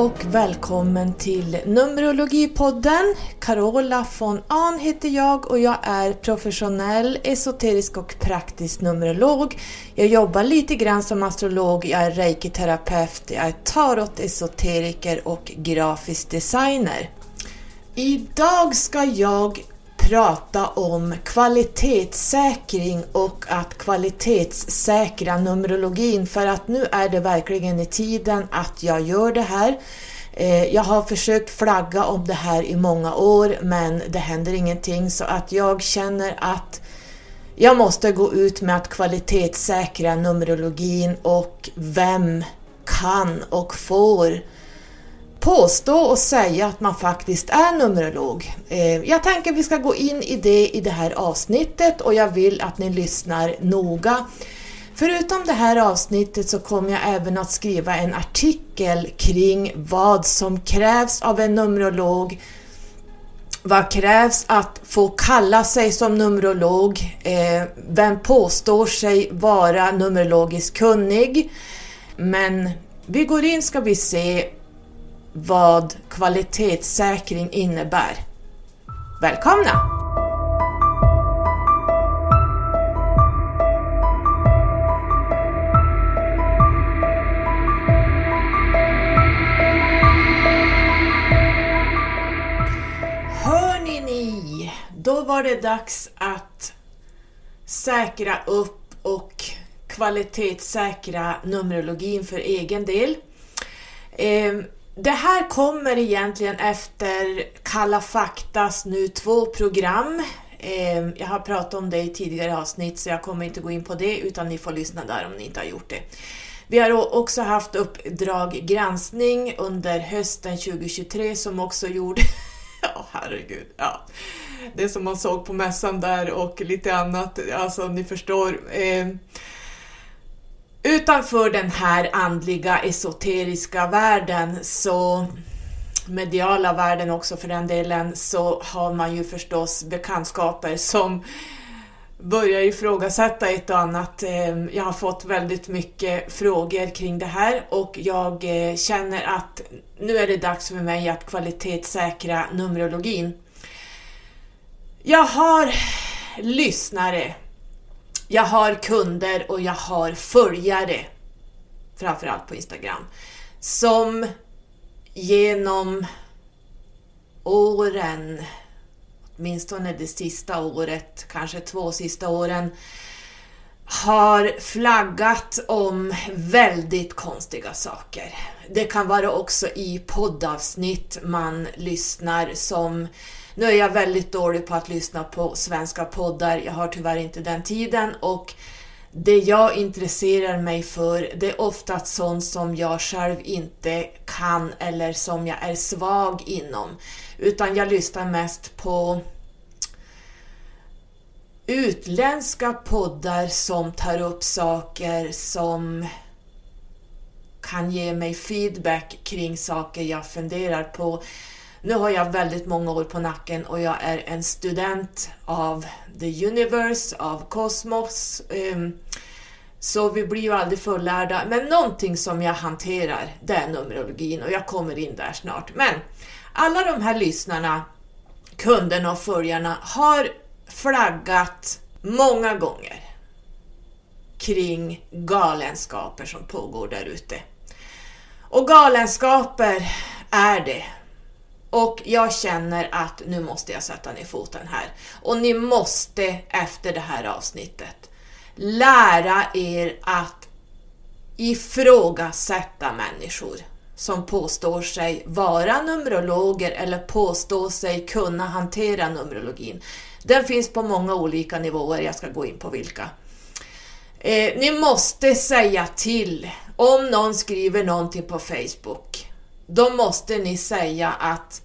och välkommen till Numerologipodden. Carola von Ahn heter jag och jag är professionell esoterisk och praktisk numerolog. Jag jobbar lite grann som astrolog, jag är reikiterapeut, jag är tarot-esoteriker och grafisk designer. Idag ska jag prata om kvalitetssäkring och att kvalitetssäkra Numerologin för att nu är det verkligen i tiden att jag gör det här. Eh, jag har försökt flagga om det här i många år men det händer ingenting så att jag känner att jag måste gå ut med att kvalitetssäkra Numerologin och vem kan och får påstå och säga att man faktiskt är numerolog. Eh, jag tänker att vi ska gå in i det i det här avsnittet och jag vill att ni lyssnar noga. Förutom det här avsnittet så kommer jag även att skriva en artikel kring vad som krävs av en numerolog, vad krävs att få kalla sig som numerolog? Eh, vem påstår sig vara numerologiskt kunnig? Men vi går in ska vi se vad kvalitetssäkring innebär. Välkomna! Hörni ni, då var det dags att säkra upp och kvalitetssäkra Numerologin för egen del. Ehm, det här kommer egentligen efter Kalla faktas nu två program. Ehm, jag har pratat om det i tidigare avsnitt så jag kommer inte gå in på det utan ni får lyssna där om ni inte har gjort det. Vi har också haft Uppdrag granskning under hösten 2023 som också gjorde... Ja, herregud. Ja. Det som man såg på mässan där och lite annat, alltså ni förstår. Eh, utanför den här andliga esoteriska världen så mediala världen också för den delen så har man ju förstås bekantskaper som börjar ifrågasätta ett och annat. Ehm, jag har fått väldigt mycket frågor kring det här och jag eh, känner att nu är det dags för mig att kvalitetssäkra Numerologin. Jag har lyssnare jag har kunder och jag har följare, framförallt på Instagram, som genom åren, åtminstone det sista året, kanske två sista åren, har flaggat om väldigt konstiga saker. Det kan vara också i poddavsnitt man lyssnar som nu är jag väldigt dålig på att lyssna på svenska poddar, jag har tyvärr inte den tiden och det jag intresserar mig för, det är ofta sånt som jag själv inte kan eller som jag är svag inom. Utan jag lyssnar mest på utländska poddar som tar upp saker som kan ge mig feedback kring saker jag funderar på. Nu har jag väldigt många år på nacken och jag är en student av the universe, av kosmos. Um, så vi blir ju aldrig fullärda, men någonting som jag hanterar, det är Numerologin och jag kommer in där snart. Men alla de här lyssnarna, kunderna och följarna har flaggat många gånger kring galenskaper som pågår där ute. Och galenskaper är det och jag känner att nu måste jag sätta ner foten här. Och ni måste efter det här avsnittet lära er att ifrågasätta människor som påstår sig vara numerologer eller påstår sig kunna hantera numerologin. Den finns på många olika nivåer, jag ska gå in på vilka. Eh, ni måste säga till om någon skriver någonting på Facebook då måste ni säga att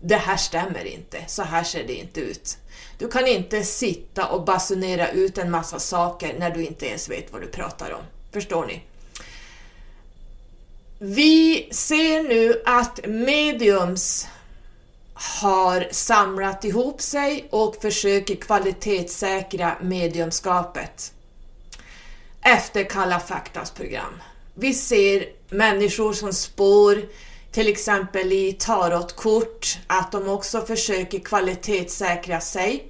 det här stämmer inte, så här ser det inte ut. Du kan inte sitta och basunera ut en massa saker när du inte ens vet vad du pratar om. Förstår ni? Vi ser nu att mediums har samlat ihop sig och försöker kvalitetssäkra mediumskapet efter Kalla faktas program. Vi ser människor som spår till exempel i tarotkort, att de också försöker kvalitetssäkra sig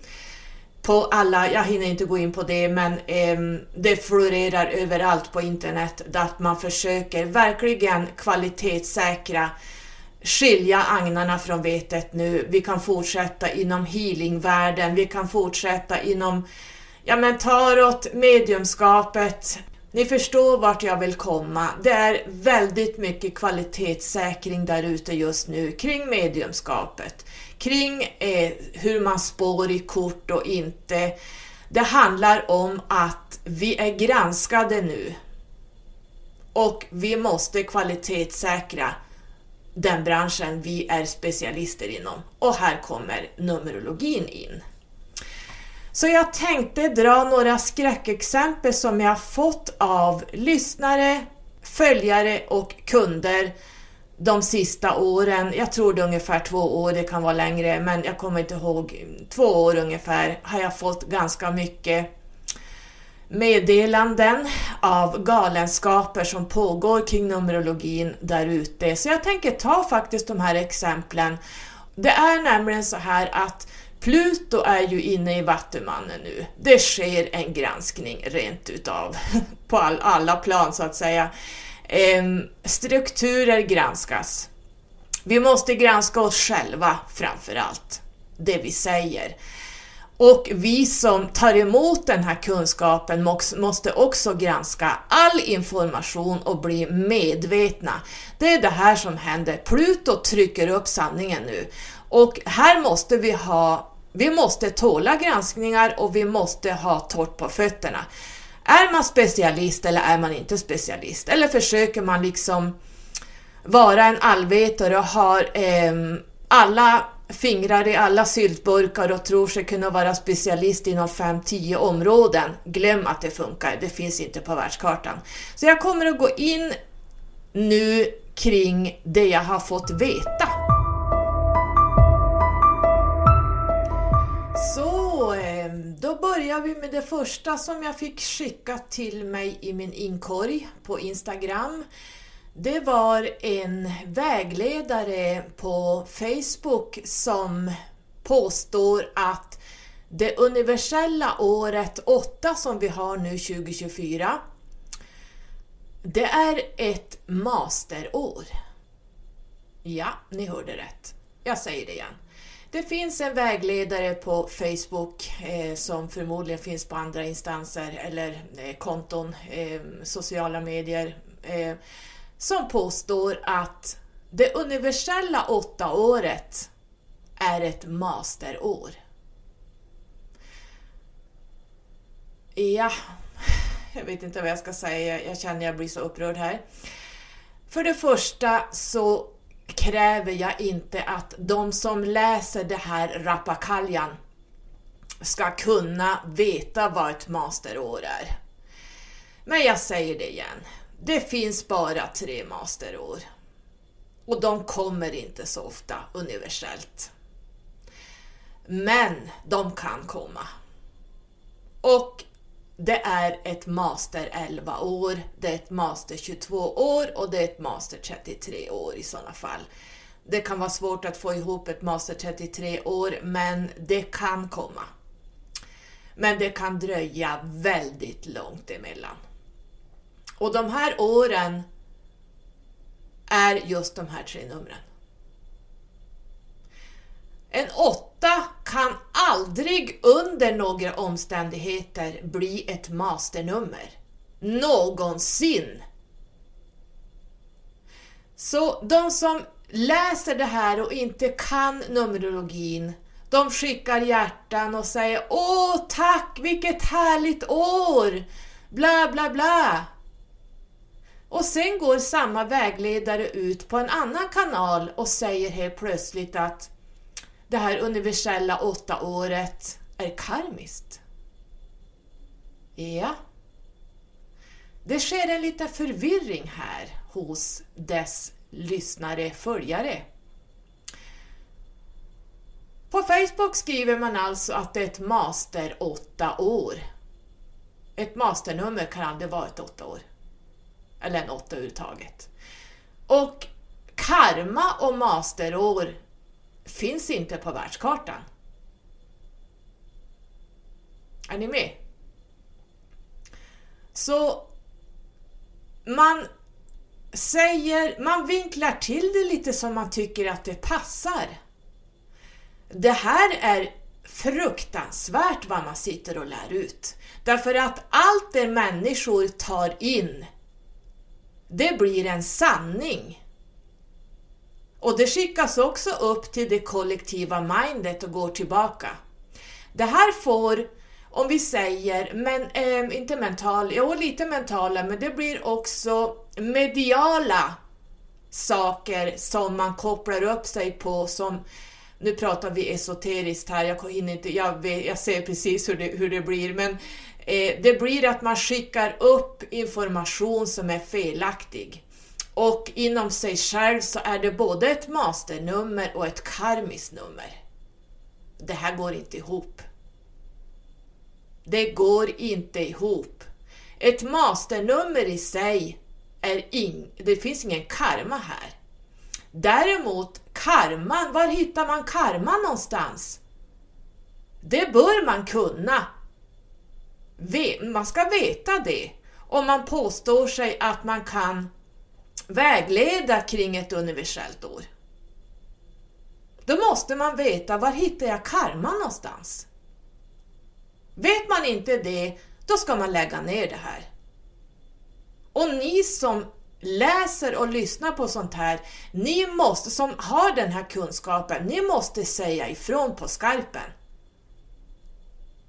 på alla, jag hinner inte gå in på det, men eh, det florerar överallt på internet att man försöker verkligen kvalitetssäkra skilja agnarna från vetet nu. Vi kan fortsätta inom healingvärlden, vi kan fortsätta inom ja men tarot, mediumskapet. Ni förstår vart jag vill komma. Det är väldigt mycket kvalitetssäkring där ute just nu kring mediumskapet, kring eh, hur man spår i kort och inte. Det handlar om att vi är granskade nu och vi måste kvalitetssäkra den branschen vi är specialister inom. Och här kommer Numerologin in. Så jag tänkte dra några skräckexempel som jag fått av lyssnare, följare och kunder de sista åren. Jag tror det är ungefär två år, det kan vara längre, men jag kommer inte ihåg. Två år ungefär har jag fått ganska mycket meddelanden av galenskaper som pågår kring Numerologin där ute. Så jag tänker ta faktiskt de här exemplen. Det är nämligen så här att Pluto är ju inne i Vattumannen nu. Det sker en granskning rent utav på all, alla plan så att säga. Ehm, strukturer granskas. Vi måste granska oss själva framför allt, det vi säger. Och vi som tar emot den här kunskapen måste också granska all information och bli medvetna. Det är det här som händer. Pluto trycker upp sanningen nu. Och här måste vi ha, vi måste tåla granskningar och vi måste ha torrt på fötterna. Är man specialist eller är man inte specialist? Eller försöker man liksom vara en allvetare och har eh, alla fingrar i alla syltburkar och tror sig kunna vara specialist inom 5-10 områden. Glöm att det funkar, det finns inte på världskartan. Så jag kommer att gå in nu kring det jag har fått veta. Börjar vi med det första som jag fick skickat till mig i min inkorg på Instagram. Det var en vägledare på Facebook som påstår att det universella året 8 som vi har nu 2024, det är ett masterår. Ja, ni hörde rätt. Jag säger det igen. Det finns en vägledare på Facebook eh, som förmodligen finns på andra instanser eller eh, konton, eh, sociala medier eh, som påstår att det universella åtta året är ett masterår. Ja, jag vet inte vad jag ska säga, jag känner jag blir så upprörd här. För det första så kräver jag inte att de som läser det här rappakaljan ska kunna veta vad ett masterår är. Men jag säger det igen. Det finns bara tre masterår. Och de kommer inte så ofta universellt. Men de kan komma. Och det är ett master 11 år, det är ett master 22 år och det är ett master 33 år i sådana fall. Det kan vara svårt att få ihop ett master 33 år, men det kan komma. Men det kan dröja väldigt långt emellan. Och de här åren är just de här tre numren. En åtta kan aldrig under några omständigheter bli ett masternummer. Någonsin! Så de som läser det här och inte kan Numerologin, de skickar hjärtan och säger Åh tack, vilket härligt år! Bla bla bla. Och sen går samma vägledare ut på en annan kanal och säger helt plötsligt att det här universella åtta året är karmiskt. Ja. Det sker en liten förvirring här hos dess lyssnare, följare. På Facebook skriver man alltså att det är ett master åtta år. Ett masternummer kan aldrig vara ett åtta år eller en åtta överhuvudtaget. Och karma och masterår finns inte på världskartan. Är ni med? Så man säger, man vinklar till det lite som man tycker att det passar. Det här är fruktansvärt vad man sitter och lär ut. Därför att allt det människor tar in, det blir en sanning. Och det skickas också upp till det kollektiva mindet och går tillbaka. Det här får, om vi säger, men eh, inte mental, jo lite mentala, men det blir också mediala saker som man kopplar upp sig på som nu pratar vi esoteriskt här, jag, hinner inte, jag, vet, jag ser precis hur det, hur det blir, men eh, det blir att man skickar upp information som är felaktig. Och inom sig själv så är det både ett masternummer och ett karmiskt nummer. Det här går inte ihop. Det går inte ihop. Ett masternummer i sig är ing, det finns ingen karma här. Däremot karman, var hittar man karma någonstans? Det bör man kunna. Man ska veta det om man påstår sig att man kan vägleda kring ett universellt år. Då måste man veta var hittar jag karma någonstans? Vet man inte det, då ska man lägga ner det här. Och ni som läser och lyssnar på sånt här, ni måste, som har den här kunskapen, ni måste säga ifrån på skarpen.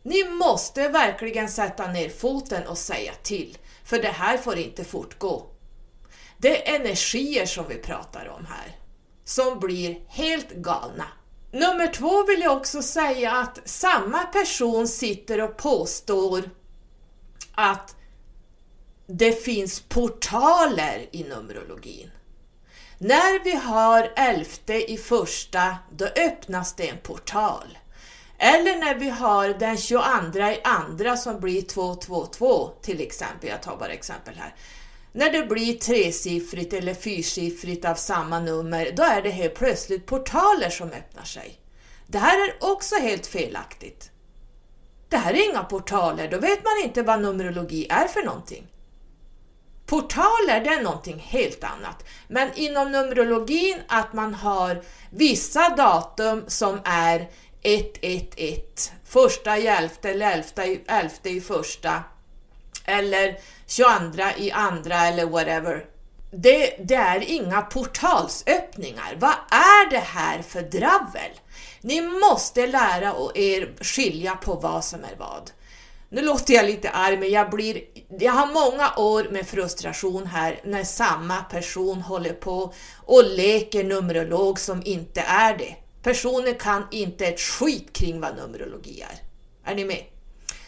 Ni måste verkligen sätta ner foten och säga till, för det här får inte fortgå. Det är energier som vi pratar om här, som blir helt galna. Nummer två vill jag också säga att samma person sitter och påstår att det finns portaler i Numerologin. När vi har elfte i första, då öppnas det en portal. Eller när vi har den 22 i andra som blir 222 till exempel, jag tar bara exempel här. När det blir tresiffrigt eller fyrsiffrigt av samma nummer, då är det helt plötsligt portaler som öppnar sig. Det här är också helt felaktigt. Det här är inga portaler, då vet man inte vad Numerologi är för någonting. Portaler det är någonting helt annat. Men inom Numerologin att man har vissa datum som är 111, första i elfte eller elfte i, elfte i första eller 22 i andra eller whatever. Det, det är inga portalsöppningar. Vad är det här för dravel? Ni måste lära er skilja på vad som är vad. Nu låter jag lite arg, men jag, blir, jag har många år med frustration här när samma person håller på och leker numerolog som inte är det. Personen kan inte ett skit kring vad numerologi är. Är ni med?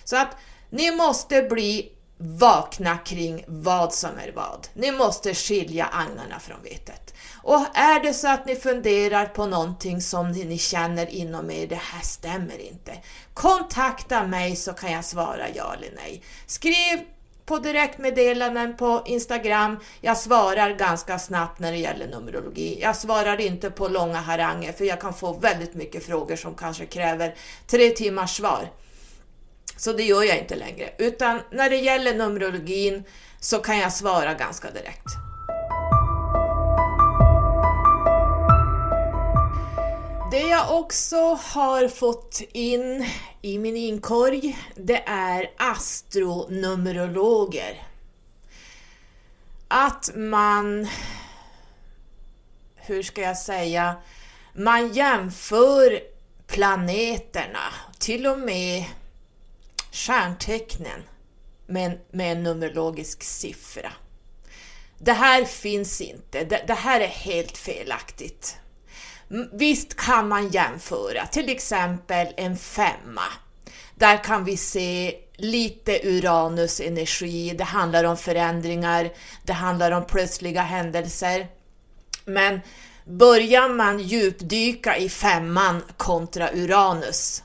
Så att ni måste bli vakna kring vad som är vad. Ni måste skilja agnarna från vetet. Och är det så att ni funderar på någonting som ni känner inom er, det här stämmer inte. Kontakta mig så kan jag svara ja eller nej. Skriv på direktmeddelanden på Instagram. Jag svarar ganska snabbt när det gäller Numerologi. Jag svarar inte på långa haranger för jag kan få väldigt mycket frågor som kanske kräver tre timmars svar. Så det gör jag inte längre. Utan när det gäller Numerologin så kan jag svara ganska direkt. Det jag också har fått in i min inkorg, det är astronumerologer. Att man, hur ska jag säga, man jämför planeterna, till och med stjärntecknen med, med en numerologisk siffra. Det här finns inte, det, det här är helt felaktigt. Visst kan man jämföra, till exempel en femma. Där kan vi se lite Uranus energi, det handlar om förändringar, det handlar om plötsliga händelser. Men börjar man djupdyka i femman kontra Uranus,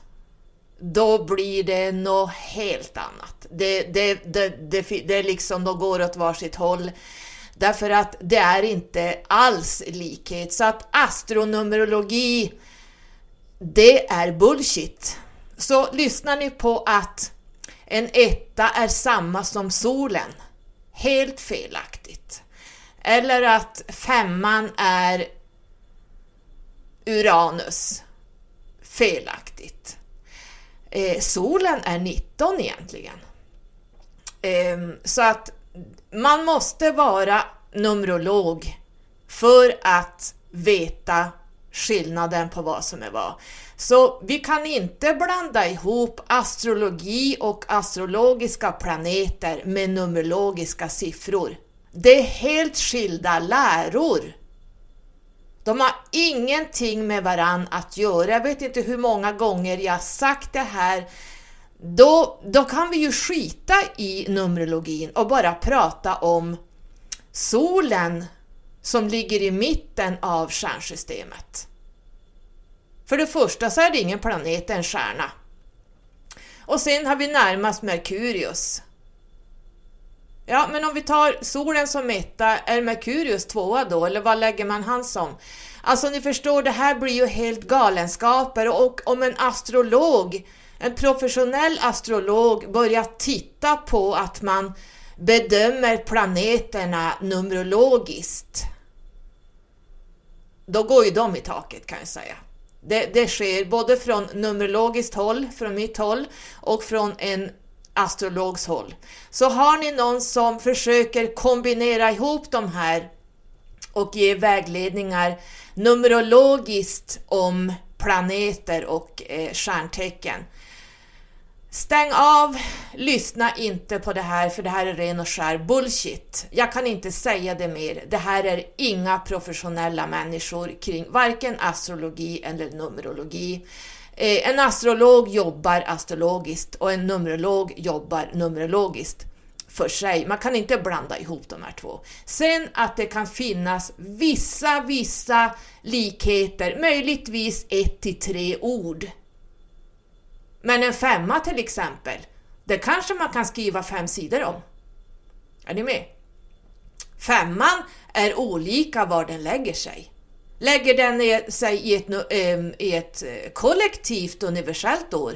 då blir det något helt annat. Det, det, det, det, det liksom, de går åt varsitt håll. Därför att det är inte alls likhet. Så att astronumerologi, det är bullshit. Så lyssnar ni på att en etta är samma som solen, helt felaktigt. Eller att femman är Uranus, felaktigt. Eh, solen är 19 egentligen. Eh, så att man måste vara numerolog för att veta skillnaden på vad som är vad. Så vi kan inte blanda ihop astrologi och astrologiska planeter med numerologiska siffror. Det är helt skilda läror. De har ingenting med varann att göra. Jag vet inte hur många gånger jag sagt det här. Då, då kan vi ju skita i numerologin och bara prata om solen som ligger i mitten av stjärnsystemet. För det första så är det ingen planet, en stjärna. Och sen har vi närmast Merkurius. Ja, men om vi tar solen som etta, är Merkurius tvåa då, eller vad lägger man han som? Alltså ni förstår, det här blir ju helt galenskaper och om en astrolog, en professionell astrolog börjar titta på att man bedömer planeterna numerologiskt, då går ju de i taket kan jag säga. Det, det sker både från numerologiskt håll, från mitt håll, och från en astrologs håll. Så har ni någon som försöker kombinera ihop de här och ge vägledningar numerologiskt om planeter och eh, stjärntecken, Stäng av, lyssna inte på det här för det här är ren och skär bullshit. Jag kan inte säga det mer. Det här är inga professionella människor kring varken astrologi eller numerologi. Eh, en astrolog jobbar astrologiskt och en numerolog jobbar numerologiskt för sig. Man kan inte blanda ihop de här två. Sen att det kan finnas vissa, vissa likheter, möjligtvis ett till tre ord men en femma till exempel, det kanske man kan skriva fem sidor om. Är ni med? Femman är olika var den lägger sig. Lägger den sig i ett, i ett eh, kollektivt universellt år,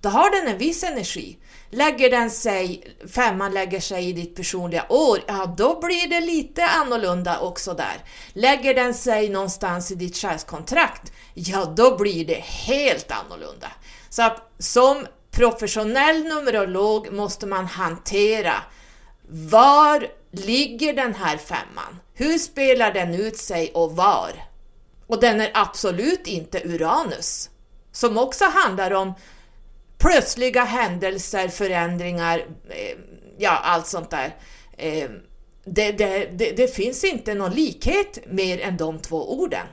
då har den en viss energi. Lägger den sig, femman lägger sig i ditt personliga år, ja då blir det lite annorlunda också där. Lägger den sig någonstans i ditt själskontrakt, ja då blir det helt annorlunda. Så att som professionell numerolog måste man hantera var ligger den här femman? Hur spelar den ut sig och var? Och den är absolut inte Uranus, som också handlar om plötsliga händelser, förändringar, eh, ja allt sånt där. Eh, det, det, det, det, finns inte någon likhet mer än de två orden.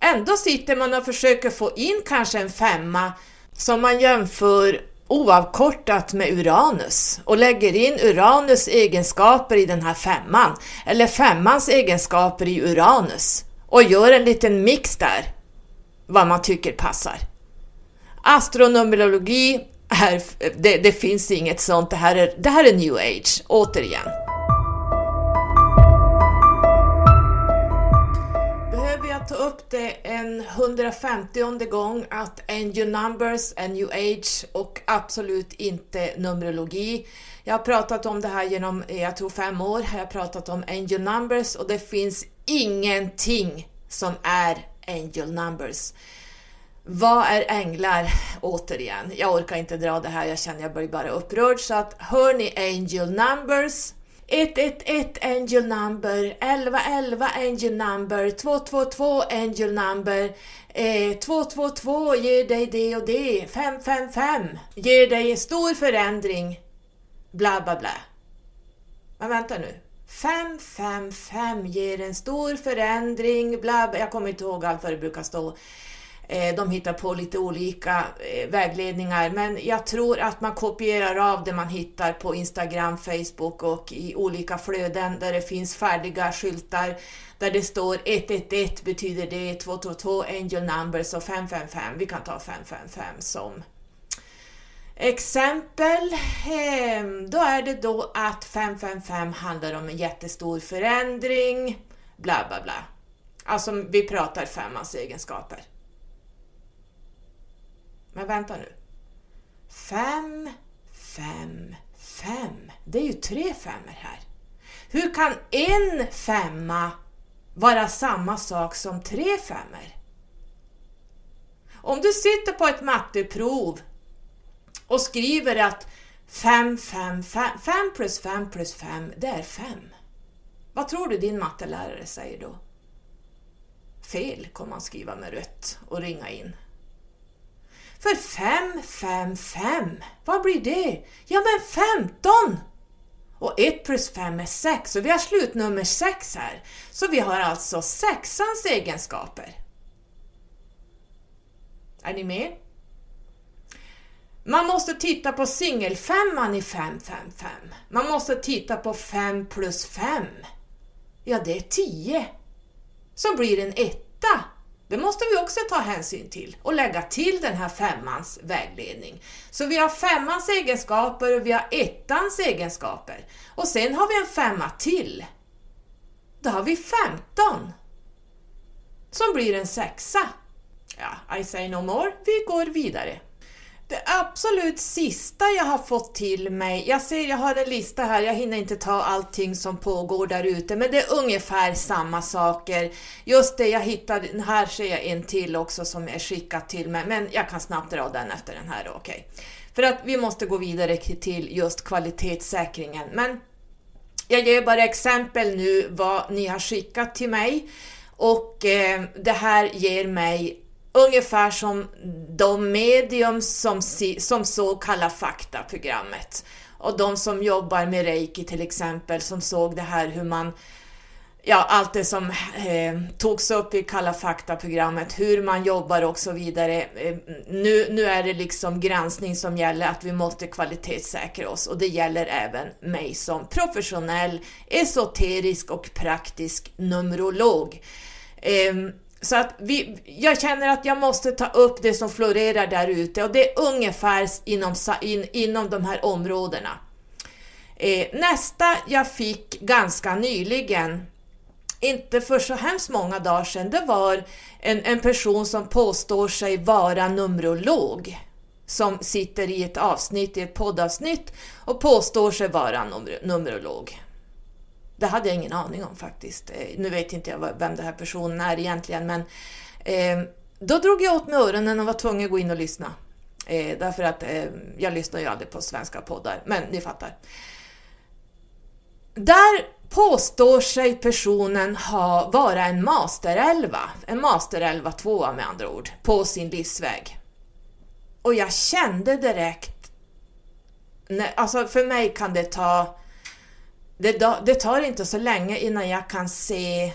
Ändå sitter man och försöker få in kanske en femma som man jämför oavkortat med Uranus och lägger in Uranus egenskaper i den här femman, eller femmans egenskaper i Uranus och gör en liten mix där, vad man tycker passar. Astronomologi, är, det, det finns inget sånt, det här, är, det här är new age, återigen. Ta det en 150 gång att angel numbers är new age och absolut inte numerologi. Jag har pratat om det här genom, eh, jag tror fem år, jag har pratat om angel numbers och det finns ingenting som är angel numbers. Vad är änglar? Återigen, jag orkar inte dra det här, jag känner jag blir bara upprörd. Så att hör ni angel numbers 111 angel number, 1111 angel number, 222 angel number, eh, 222 ger dig det och det, 555 ger dig en stor förändring, bla bla bla. Men vänta nu. 555 ger en stor förändring, bla, bla. Jag kommer inte ihåg allt vad det brukar stå. Eh, de hittar på lite olika eh, vägledningar men jag tror att man kopierar av det man hittar på Instagram, Facebook och i olika flöden där det finns färdiga skyltar där det står 111 betyder det, 222 angel numbers och 555, vi kan ta 555 som Exempel, ehm, då är det då att 555 handlar om en jättestor förändring, bla bla bla. Alltså vi pratar femmans egenskaper. Men vänta nu. 5, 5, 5. Det är ju tre femmor här. Hur kan en femma vara samma sak som tre femmor? Om du sitter på ett matteprov och skriver att 5, 5, 5, 5 plus 5 plus 5, det är 5. Vad tror du din mattelärare säger då? Fel kommer han skriva med rött och ringa in. För 5, 5, 5, vad blir det? Ja men 15! Och 1 plus 5 är 6 och vi har slutnummer 6 här. Så vi har alltså sexans egenskaper. Är ni med? Man måste titta på singelfemman i 555. Man måste titta på 5 plus 5. Ja, det är 10. Som blir en etta. Det måste vi också ta hänsyn till och lägga till den här femmans vägledning. Så vi har femmans egenskaper och vi har ettans egenskaper. Och sen har vi en femma till. Då har vi 15. Som blir en sexa. Ja, I say no more. Vi går vidare. Det absolut sista jag har fått till mig, jag ser jag har en lista här, jag hinner inte ta allting som pågår där ute, men det är ungefär samma saker. Just det, jag hittade, här ser jag en till också som är skickad till mig, men jag kan snabbt dra den efter den här, okej. Okay. För att vi måste gå vidare till just kvalitetssäkringen. Men jag ger bara exempel nu vad ni har skickat till mig och eh, det här ger mig ungefär som de medium som, som såg Kalla fakta-programmet och de som jobbar med reiki till exempel som såg det här hur man ja, allt det som eh, togs upp i Kalla fakta-programmet, hur man jobbar och så vidare. Eh, nu, nu är det liksom granskning som gäller, att vi måste kvalitetssäkra oss och det gäller även mig som professionell, esoterisk och praktisk numerolog. Eh, så att vi, jag känner att jag måste ta upp det som florerar där ute och det är ungefär inom, in, inom de här områdena. Eh, nästa jag fick ganska nyligen, inte för så hemskt många dagar sedan, det var en, en person som påstår sig vara numerolog som sitter i ett avsnitt, i ett poddavsnitt och påstår sig vara numerolog. Det hade jag ingen aning om faktiskt. Eh, nu vet inte jag vem den här personen är egentligen, men eh, då drog jag åt mig öronen och var tvungen att gå in och lyssna. Eh, därför att eh, jag lyssnar ju aldrig på svenska poddar, men ni fattar. Där påstår sig personen ha vara en masterelva, en masterelva tvåa med andra ord, på sin livsväg. Och jag kände direkt, alltså för mig kan det ta det, det tar inte så länge innan jag kan se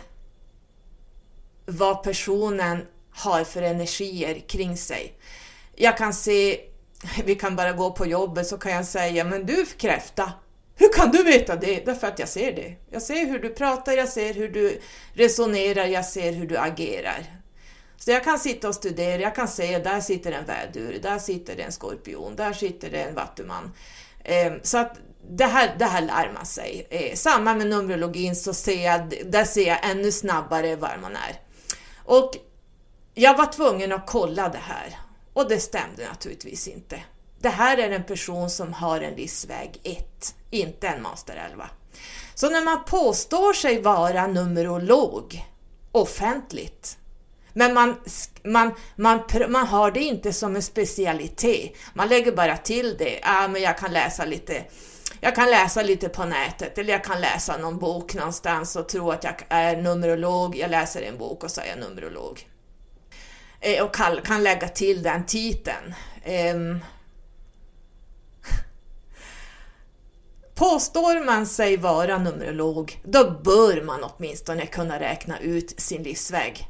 vad personen har för energier kring sig. Jag kan se, vi kan bara gå på jobbet så kan jag säga, men du kräfta, hur kan du veta det? Därför att jag ser det. Jag ser hur du pratar, jag ser hur du resonerar, jag ser hur du agerar. Så jag kan sitta och studera, jag kan säga, där sitter en vädur, där sitter en skorpion, där sitter det en vattuman. Ehm, så att det här, det här lär man sig. Eh, samma med Numerologin så ser jag, där ser jag ännu snabbare var man är. Och jag var tvungen att kolla det här och det stämde naturligtvis inte. Det här är en person som har en livsväg 1, inte en master 11. Så när man påstår sig vara numerolog offentligt, men man, man, man, man har det inte som en specialitet. Man lägger bara till det. Ah, men jag kan läsa lite jag kan läsa lite på nätet eller jag kan läsa någon bok någonstans och tro att jag är numerolog. Jag läser en bok och så är jag numerolog. Eh, och kan, kan lägga till den titeln. Eh, Påstår man sig vara numerolog, då bör man åtminstone kunna räkna ut sin livsväg.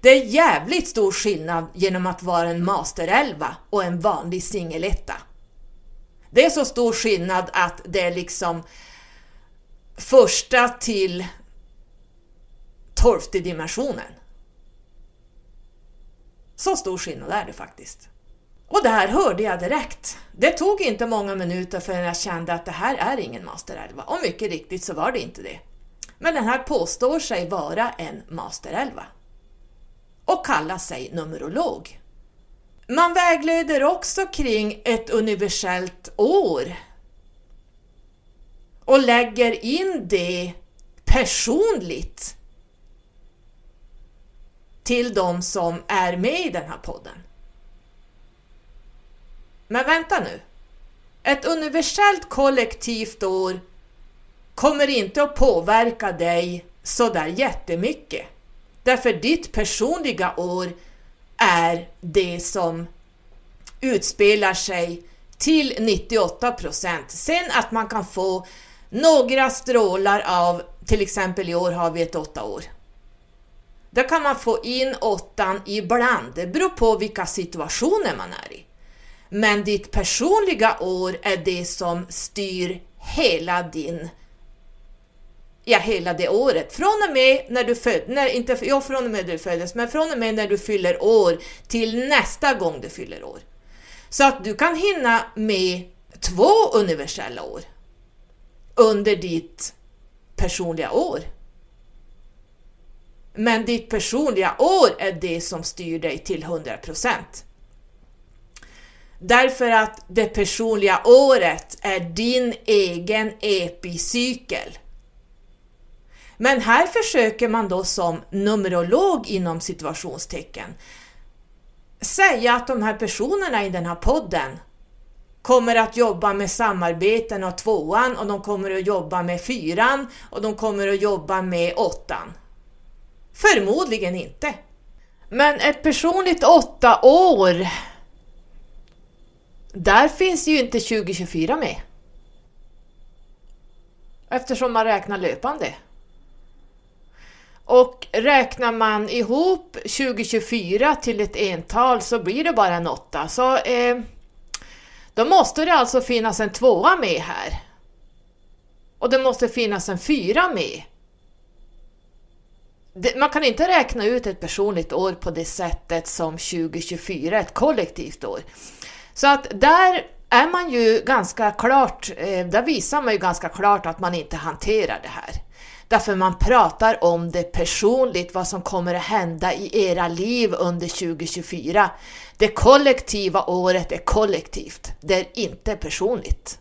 Det är jävligt stor skillnad genom att vara en masterelva och en vanlig singeletta. Det är så stor skillnad att det är liksom första till tolfte dimensionen. Så stor skillnad är det faktiskt. Och det här hörde jag direkt. Det tog inte många minuter förrän jag kände att det här är ingen Master 11 och mycket riktigt så var det inte det. Men den här påstår sig vara en Master 11 och kallar sig Numerolog. Man vägleder också kring ett universellt år och lägger in det personligt till de som är med i den här podden. Men vänta nu. Ett universellt kollektivt år kommer inte att påverka dig sådär jättemycket. Därför ditt personliga år är det som utspelar sig till 98 procent. Sen att man kan få några strålar av, till exempel i år har vi ett åtta år. Där kan man få in åttan ibland, det beror på vilka situationer man är i. Men ditt personliga år är det som styr hela din ja, hela det året. Från och med när du föddes, inte, ja, från och med när du föddes, men från och med när du fyller år till nästa gång du fyller år. Så att du kan hinna med två universella år under ditt personliga år. Men ditt personliga år är det som styr dig till 100%. Därför att det personliga året är din egen epicykel. Men här försöker man då som numerolog inom situationstecken säga att de här personerna i den här podden kommer att jobba med samarbeten och tvåan och de kommer att jobba med fyran och de kommer att jobba med åttan. Förmodligen inte. Men ett personligt åtta år, där finns ju inte 2024 med. Eftersom man räknar löpande. Och räknar man ihop 2024 till ett ental så blir det bara en åtta. Så eh, då måste det alltså finnas en tvåa med här. Och det måste finnas en fyra med. Det, man kan inte räkna ut ett personligt år på det sättet som 2024, ett kollektivt år. Så att där är man ju ganska klart, eh, där visar man ju ganska klart att man inte hanterar det här. Därför man pratar om det personligt, vad som kommer att hända i era liv under 2024. Det kollektiva året är kollektivt, det är inte personligt.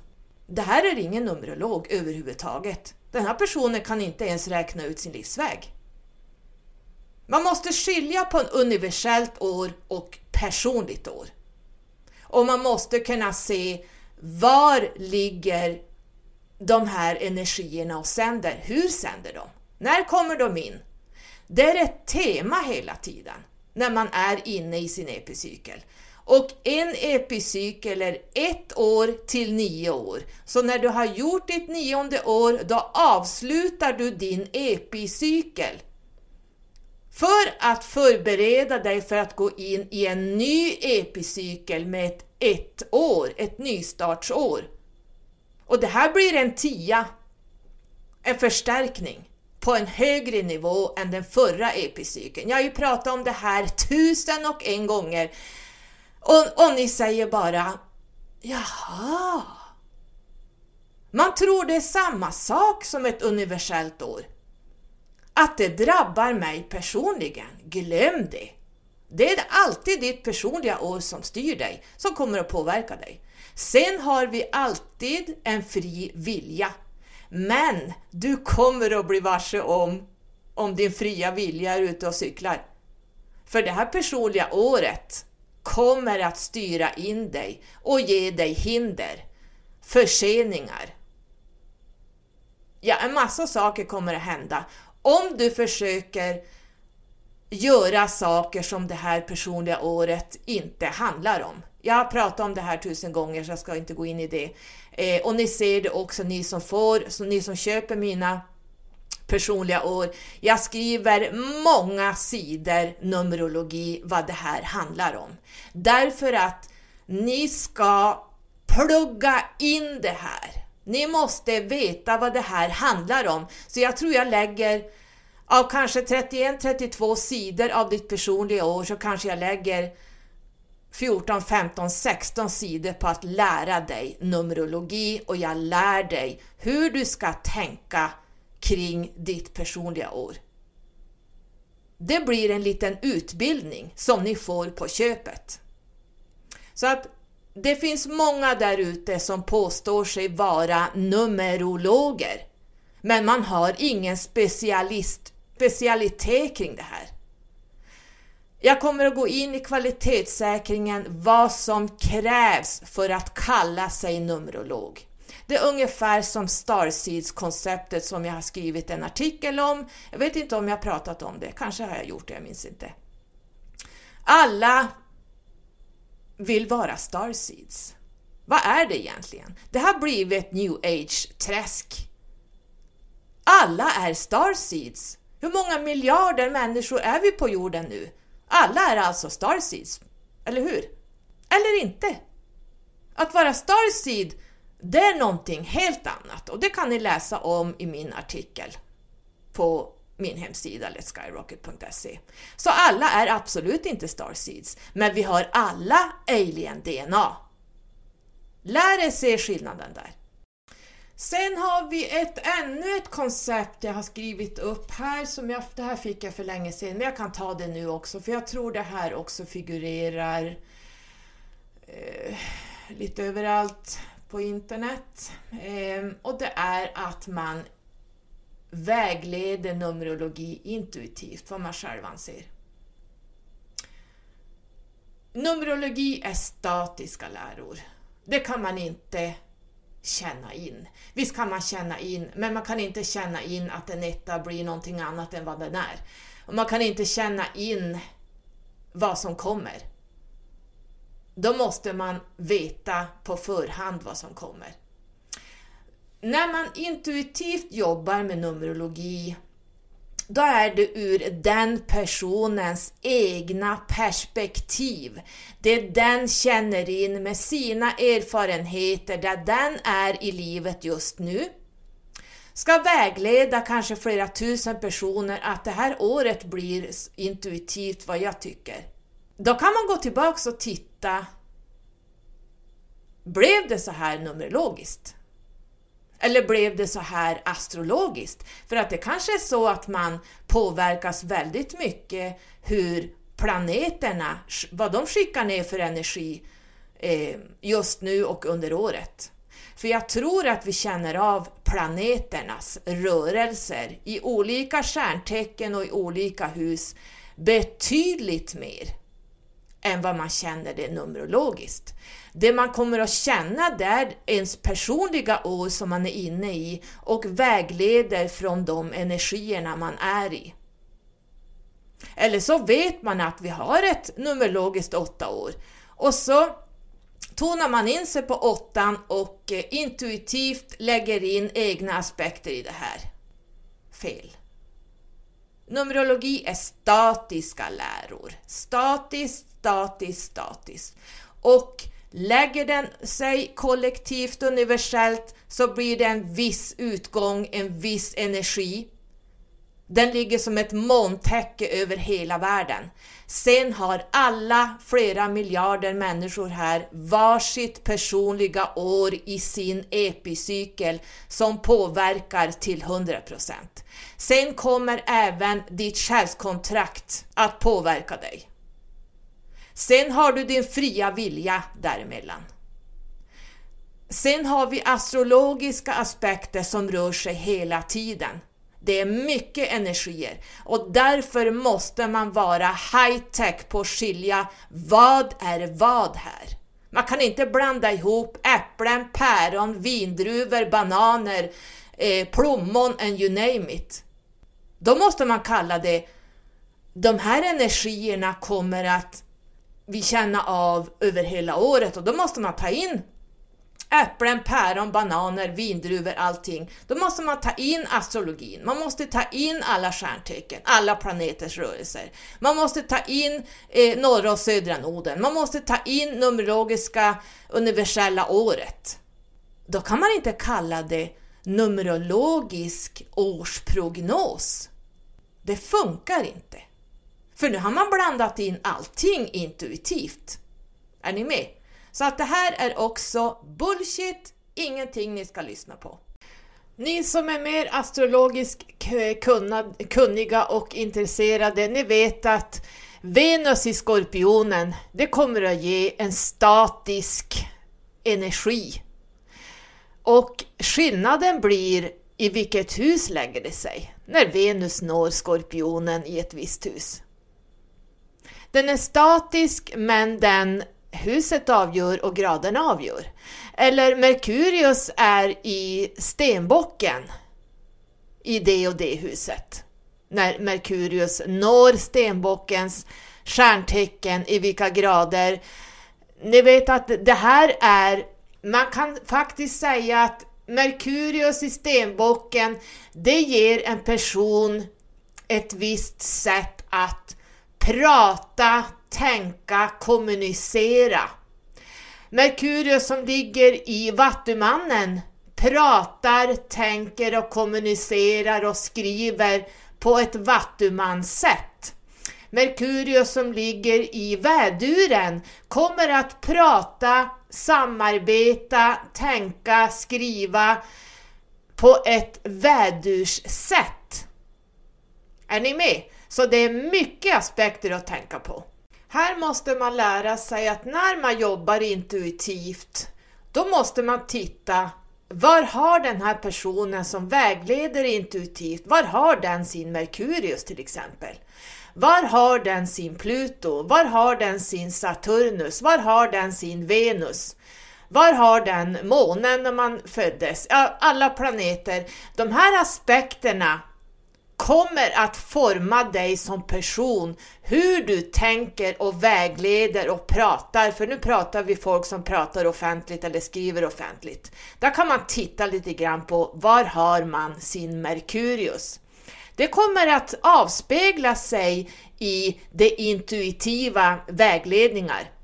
Det här är ingen Numerolog överhuvudtaget. Den här personen kan inte ens räkna ut sin livsväg. Man måste skilja på en universellt år och personligt år. Och man måste kunna se var ligger de här energierna och sänder. Hur sänder de? När kommer de in? Det är ett tema hela tiden när man är inne i sin epicykel. Och en epicykel är ett år till nio år. Så när du har gjort ditt nionde år, då avslutar du din epicykel. För att förbereda dig för att gå in i en ny epicykel med ett ett år, ett nystartsår. Och det här blir en tia, en förstärkning på en högre nivå än den förra epicykeln. Jag har ju pratat om det här tusen och en gånger och, och ni säger bara Jaha. Man tror det är samma sak som ett universellt år. Att det drabbar mig personligen, glöm det. Det är alltid ditt personliga år som styr dig, som kommer att påverka dig. Sen har vi alltid en fri vilja. Men du kommer att bli varse om, om din fria vilja är ute och cyklar. För det här personliga året kommer att styra in dig och ge dig hinder, förseningar. Ja, en massa saker kommer att hända om du försöker göra saker som det här personliga året inte handlar om. Jag har pratat om det här tusen gånger så jag ska inte gå in i det. Eh, och ni ser det också ni som får, så ni som köper mina personliga år. Jag skriver många sidor numerologi vad det här handlar om. Därför att ni ska plugga in det här. Ni måste veta vad det här handlar om. Så jag tror jag lägger av kanske 31-32 sidor av ditt personliga år så kanske jag lägger 14, 15, 16 sidor på att lära dig Numerologi och jag lär dig hur du ska tänka kring ditt personliga år. Det blir en liten utbildning som ni får på köpet. Så att det finns många där ute som påstår sig vara numerologer, men man har ingen specialist, specialitet kring det här. Jag kommer att gå in i kvalitetssäkringen vad som krävs för att kalla sig numerolog. Det är ungefär som Starseeds-konceptet som jag har skrivit en artikel om. Jag vet inte om jag pratat om det, kanske har jag gjort det, jag minns inte. Alla vill vara Starseeds. Vad är det egentligen? Det har blivit ett new age-träsk. Alla är Starseeds. Hur många miljarder människor är vi på jorden nu? Alla är alltså Starseeds, eller hur? Eller inte? Att vara Starseed, det är någonting helt annat och det kan ni läsa om i min artikel på min hemsida letskyrocket.se. Så alla är absolut inte Starseeds, men vi har alla alien-DNA. Lär er se skillnaden där. Sen har vi ett, ännu ett koncept jag har skrivit upp här, som jag, det här fick jag för länge sedan, men jag kan ta det nu också, för jag tror det här också figurerar eh, lite överallt på internet. Eh, och det är att man vägleder Numerologi intuitivt, vad man själv anser. Numerologi är statiska läror. Det kan man inte känna in. Visst kan man känna in, men man kan inte känna in att en etta blir någonting annat än vad den är. Och man kan inte känna in vad som kommer. Då måste man veta på förhand vad som kommer. När man intuitivt jobbar med Numerologi då är det ur den personens egna perspektiv. Det den känner in med sina erfarenheter, där den är i livet just nu. Ska vägleda kanske flera tusen personer att det här året blir intuitivt vad jag tycker. Då kan man gå tillbaks och titta. Blev det så här numerologiskt? Eller blev det så här astrologiskt? För att det kanske är så att man påverkas väldigt mycket hur planeterna, vad de skickar ner för energi eh, just nu och under året. För jag tror att vi känner av planeternas rörelser i olika stjärntecken och i olika hus betydligt mer än vad man känner det numerologiskt. Det man kommer att känna där är ens personliga år som man är inne i och vägleder från de energierna man är i. Eller så vet man att vi har ett numerologiskt åtta år och så tonar man in sig på åttan och eh, intuitivt lägger in egna aspekter i det här. Fel. Numerologi är statiska läror. Statiskt, statiskt, statiskt. Och lägger den sig kollektivt universellt så blir det en viss utgång, en viss energi. Den ligger som ett molntäcke över hela världen. Sen har alla flera miljarder människor här varsitt personliga år i sin epicykel som påverkar till 100%. Sen kommer även ditt själskontrakt att påverka dig. Sen har du din fria vilja däremellan. Sen har vi astrologiska aspekter som rör sig hela tiden. Det är mycket energier och därför måste man vara high-tech på att skilja vad är vad här. Man kan inte blanda ihop äpplen, päron, vindruvor, bananer, eh, plommon and you name it. Då måste man kalla det, de här energierna kommer att vi känna av över hela året och då måste man ta in äpplen, päron, bananer, vindruvor, allting. Då måste man ta in astrologin, man måste ta in alla stjärntecken, alla planeters rörelser. Man måste ta in eh, norra och södra noden, man måste ta in numerologiska universella året. Då kan man inte kalla det numerologisk årsprognos. Det funkar inte. För nu har man blandat in allting intuitivt. Är ni med? Så att det här är också bullshit, ingenting ni ska lyssna på. Ni som är mer astrologiskt kunniga och intresserade, ni vet att Venus i Skorpionen, det kommer att ge en statisk energi. Och skillnaden blir i vilket hus lägger det sig när Venus når Skorpionen i ett visst hus. Den är statisk men den huset avgör och graden avgör. Eller Merkurius är i stenbocken i det och det huset. När Merkurius når stenbockens stjärntecken i vilka grader. Ni vet att det här är, man kan faktiskt säga att Merkurius i stenbocken, det ger en person ett visst sätt att prata, tänka, kommunicera. Merkurius som ligger i Vattumannen pratar, tänker och kommunicerar och skriver på ett vattumanssätt. Merkurius som ligger i väduren kommer att prata, samarbeta, tänka, skriva på ett vädurssätt. Är ni med? Så det är mycket aspekter att tänka på. Här måste man lära sig att när man jobbar intuitivt, då måste man titta var har den här personen som vägleder intuitivt, var har den sin Merkurius till exempel? Var har den sin Pluto? Var har den sin Saturnus? Var har den sin Venus? Var har den månen när man föddes? Ja, alla planeter. De här aspekterna kommer att forma dig som person, hur du tänker och vägleder och pratar, för nu pratar vi folk som pratar offentligt eller skriver offentligt. Där kan man titta lite grann på var har man sin Merkurius? Det kommer att avspegla sig i det intuitiva vägledningar.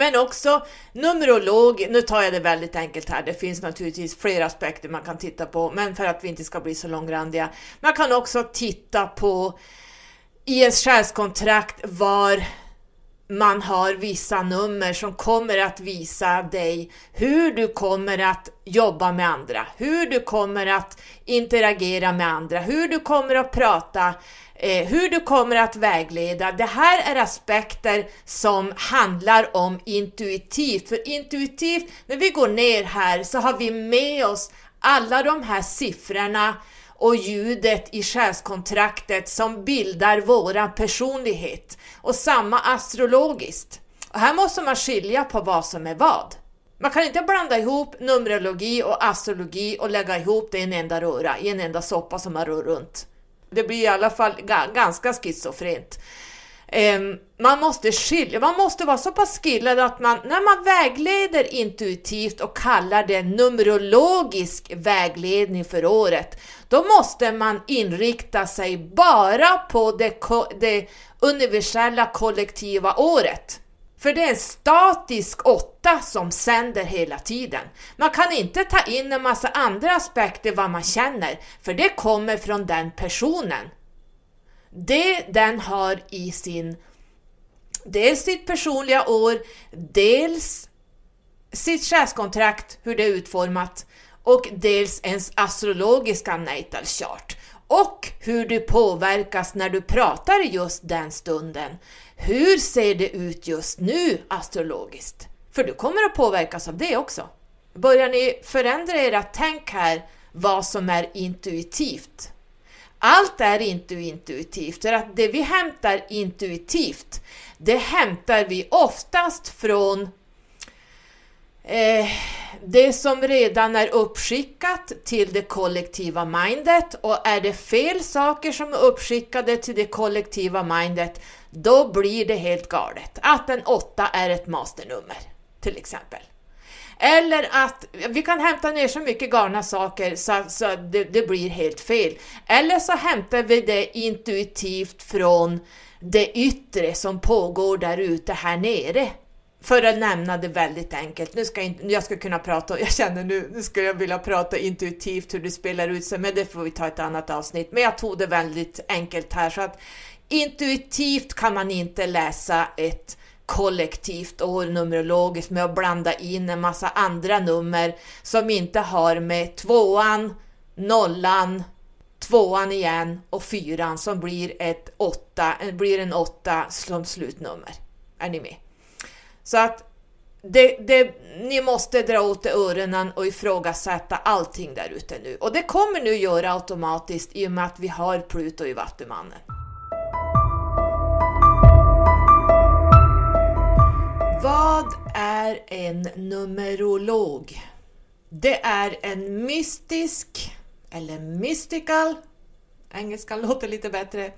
Men också Numerolog, nu tar jag det väldigt enkelt här, det finns naturligtvis flera aspekter man kan titta på, men för att vi inte ska bli så långrandiga. Man kan också titta på i ens själskontrakt var man har vissa nummer som kommer att visa dig hur du kommer att jobba med andra, hur du kommer att interagera med andra, hur du kommer att prata, eh, hur du kommer att vägleda. Det här är aspekter som handlar om intuitivt, för intuitivt, när vi går ner här så har vi med oss alla de här siffrorna och ljudet i själskontraktet som bildar våran personlighet och samma astrologiskt. Och här måste man skilja på vad som är vad. Man kan inte blanda ihop Numerologi och astrologi och lägga ihop det i en enda röra, i en enda soppa som man rör runt. Det blir i alla fall ganska schizofrent. Ehm, man måste skilja, man måste vara så pass skillad att man, när man vägleder intuitivt och kallar det numerologisk vägledning för året, då måste man inrikta sig bara på det, det universella kollektiva året. För det är en statisk åtta som sänder hela tiden. Man kan inte ta in en massa andra aspekter vad man känner, för det kommer från den personen. Det den har i sin, dels sitt personliga år, dels sitt själskontrakt, hur det är utformat, och dels ens astrologiska natal chart och hur du påverkas när du pratar just den stunden. Hur ser det ut just nu astrologiskt? För du kommer att påverkas av det också. Börjar ni förändra era tänk här vad som är intuitivt? Allt är inte intuitivt, för att det vi hämtar intuitivt, det hämtar vi oftast från eh, det som redan är uppskickat till det kollektiva mindet och är det fel saker som är uppskickade till det kollektiva mindet, då blir det helt galet. Att en åtta är ett masternummer, till exempel. Eller att vi kan hämta ner så mycket galna saker så, så det, det, blir helt fel. Eller så hämtar vi det intuitivt från det yttre som pågår där ute här nere. För att nämna det väldigt enkelt, nu ska jag, jag ska kunna prata, jag känner nu, nu skulle jag vilja prata intuitivt hur det spelar ut sig, men det får vi ta ett annat avsnitt. Men jag tog det väldigt enkelt här, så att intuitivt kan man inte läsa ett kollektivt år numerologiskt med att blanda in en massa andra nummer som inte har med tvåan, nollan, tvåan igen och fyran som blir, ett åtta, blir en åtta som slutnummer. Är ni med? Så att det, det, ni måste dra åt öronen och ifrågasätta allting där ute nu. Och det kommer nu göra automatiskt i och med att vi har Pluto i Vattumannen. Vad är en numerolog? Det är en mystisk, eller mystical, engelskan låter lite bättre,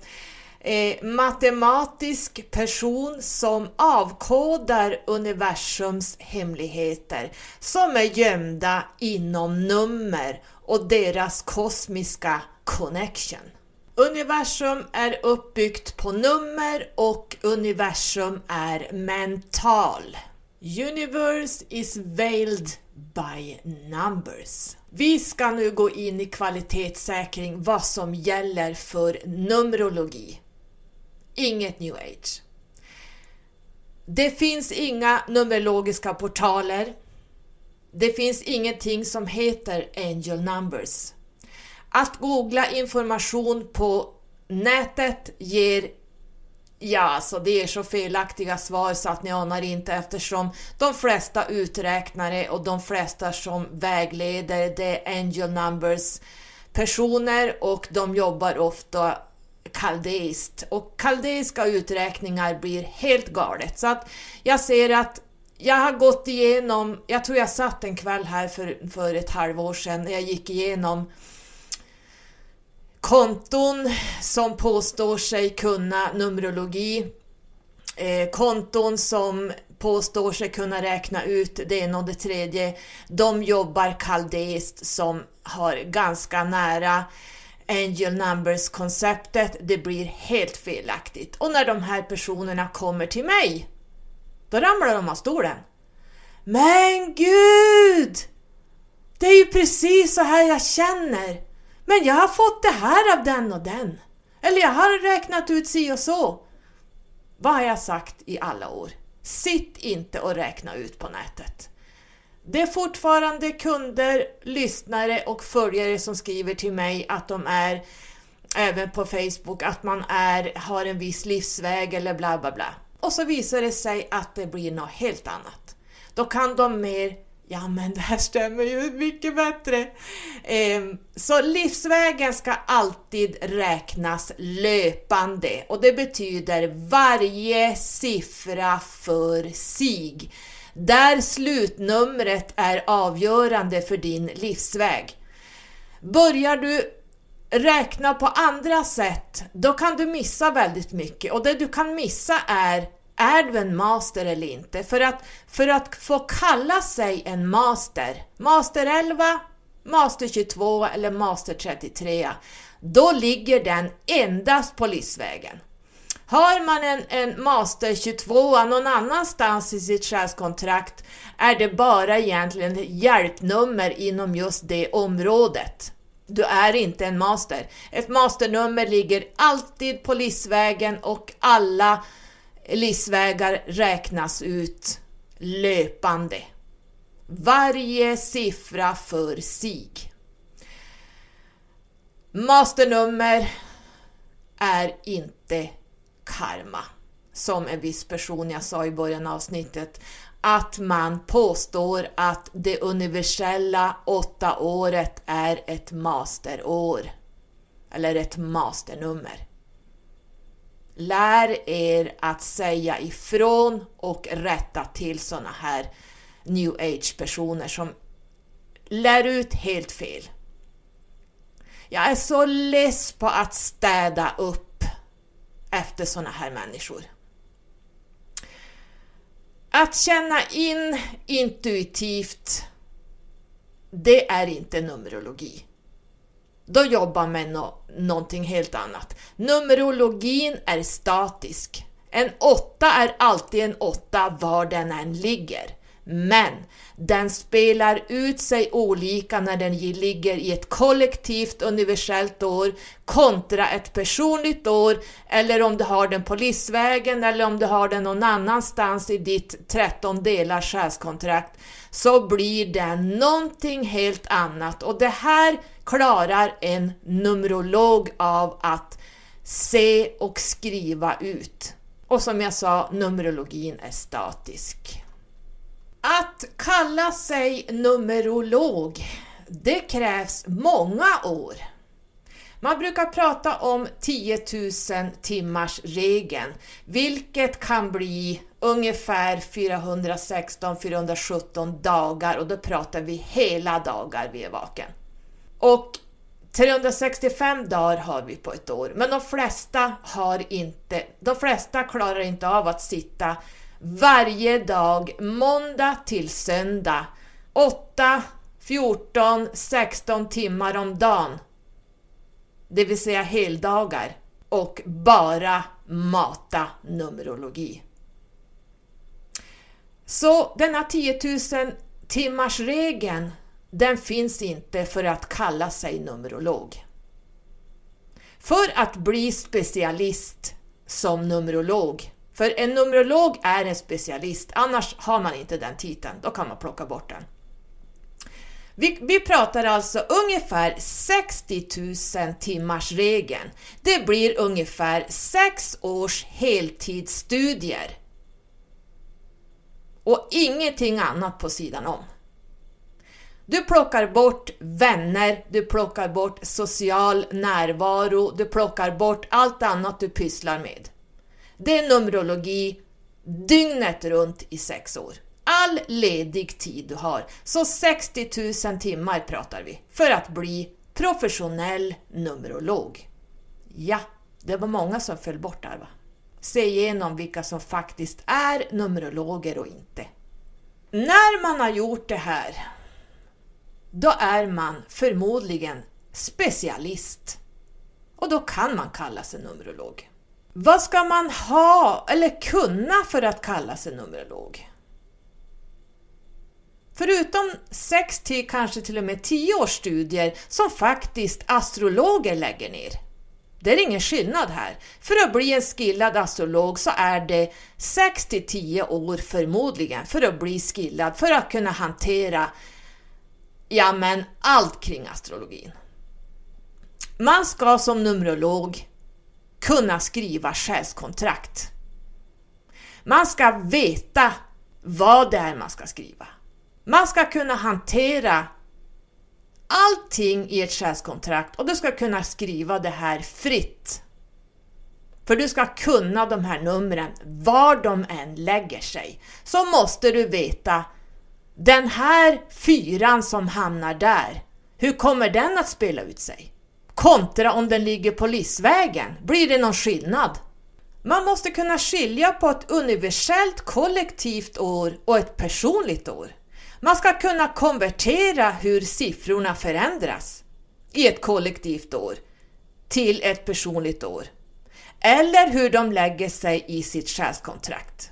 eh, matematisk person som avkodar universums hemligheter som är gömda inom nummer och deras kosmiska connection. Universum är uppbyggt på nummer och universum är mental. Universe is veiled by numbers. Vi ska nu gå in i kvalitetssäkring vad som gäller för Numerologi. Inget new age. Det finns inga numerologiska portaler. Det finns ingenting som heter angel numbers. Att googla information på nätet ger Ja, alltså det är så felaktiga svar så att ni anar inte eftersom de flesta uträknare och de flesta som vägleder det är angel numbers personer och de jobbar ofta kaldeiskt och kaldeiska uträkningar blir helt galet. Så att jag ser att jag har gått igenom, jag tror jag satt en kväll här för, för ett halvår sedan när jag gick igenom konton som påstår sig kunna Numerologi, eh, konton som påstår sig kunna räkna ut det ena och det tredje. De jobbar kaldeiskt som har ganska nära Angel Numbers-konceptet. Det blir helt felaktigt. Och när de här personerna kommer till mig, då ramlar de av stolen. Men gud! Det är ju precis så här jag känner. Men jag har fått det här av den och den. Eller jag har räknat ut si och så. Vad har jag sagt i alla år? Sitt inte och räkna ut på nätet. Det är fortfarande kunder, lyssnare och följare som skriver till mig att de är, även på Facebook, att man är, har en viss livsväg eller bla bla bla. Och så visar det sig att det blir något helt annat. Då kan de mer Ja, men det här stämmer ju mycket bättre. Ehm, så livsvägen ska alltid räknas löpande och det betyder varje siffra för sig. Där slutnumret är avgörande för din livsväg. Börjar du räkna på andra sätt, då kan du missa väldigt mycket och det du kan missa är är du en master eller inte? För att, för att få kalla sig en master, master 11, master 22 eller master 33, då ligger den endast på livsvägen. Har man en, en master 22 någon annanstans i sitt själskontrakt är det bara egentligen hjälpnummer inom just det området. Du är inte en master. Ett masternummer ligger alltid på livsvägen och alla livsvägar räknas ut löpande. Varje siffra för sig. Masternummer är inte karma. Som en viss person jag sa i början av avsnittet, att man påstår att det universella åtta året är ett masterår. Eller ett masternummer. Lär er att säga ifrån och rätta till såna här new age-personer som lär ut helt fel. Jag är så less på att städa upp efter såna här människor. Att känna in intuitivt, det är inte Numerologi. Då jobbar man med no någonting helt annat. Numerologin är statisk. En åtta är alltid en åtta var den än ligger. Men den spelar ut sig olika när den ligger i ett kollektivt universellt år kontra ett personligt år eller om du har den på livsvägen eller om du har den någon annanstans i ditt 13 delars själskontrakt så blir den någonting helt annat och det här klarar en numerolog av att se och skriva ut. Och som jag sa, numerologin är statisk. Att kalla sig numerolog, det krävs många år. Man brukar prata om 10 000 timmars regeln, vilket kan bli ungefär 416-417 dagar och då pratar vi hela dagar vi är vaken. Och 365 dagar har vi på ett år, men de flesta har inte, de flesta klarar inte av att sitta varje dag, måndag till söndag, 8, 14, 16 timmar om dagen. Det vill säga heldagar och bara mata numerologi. Så denna 10 000 timmars regeln den finns inte för att kalla sig numerolog. För att bli specialist som numerolog, för en numerolog är en specialist, annars har man inte den titeln, då kan man plocka bort den. Vi, vi pratar alltså ungefär 60 000 timmars regeln. Det blir ungefär 6 års heltidsstudier. Och ingenting annat på sidan om. Du plockar bort vänner, du plockar bort social närvaro, du plockar bort allt annat du pysslar med. Det är Numerologi dygnet runt i sex år. All ledig tid du har. Så 60 000 timmar pratar vi för att bli professionell numerolog. Ja, det var många som föll bort där va? Se igenom vilka som faktiskt är numerologer och inte. När man har gjort det här då är man förmodligen specialist. Och då kan man kalla sig numerolog. Vad ska man ha eller kunna för att kalla sig numerolog? Förutom 6 till kanske till och med 10 års studier som faktiskt astrologer lägger ner. Det är ingen skillnad här. För att bli en skillad astrolog så är det 6 till 10 år förmodligen för att bli skillad, för att kunna hantera Ja, men allt kring astrologin. Man ska som numerolog kunna skriva själskontrakt. Man ska veta vad det är man ska skriva. Man ska kunna hantera allting i ett själskontrakt och du ska kunna skriva det här fritt. För du ska kunna de här numren, var de än lägger sig, så måste du veta den här fyran som hamnar där, hur kommer den att spela ut sig? Kontra om den ligger på livsvägen, blir det någon skillnad? Man måste kunna skilja på ett universellt kollektivt år och ett personligt år. Man ska kunna konvertera hur siffrorna förändras i ett kollektivt år till ett personligt år. Eller hur de lägger sig i sitt själskontrakt.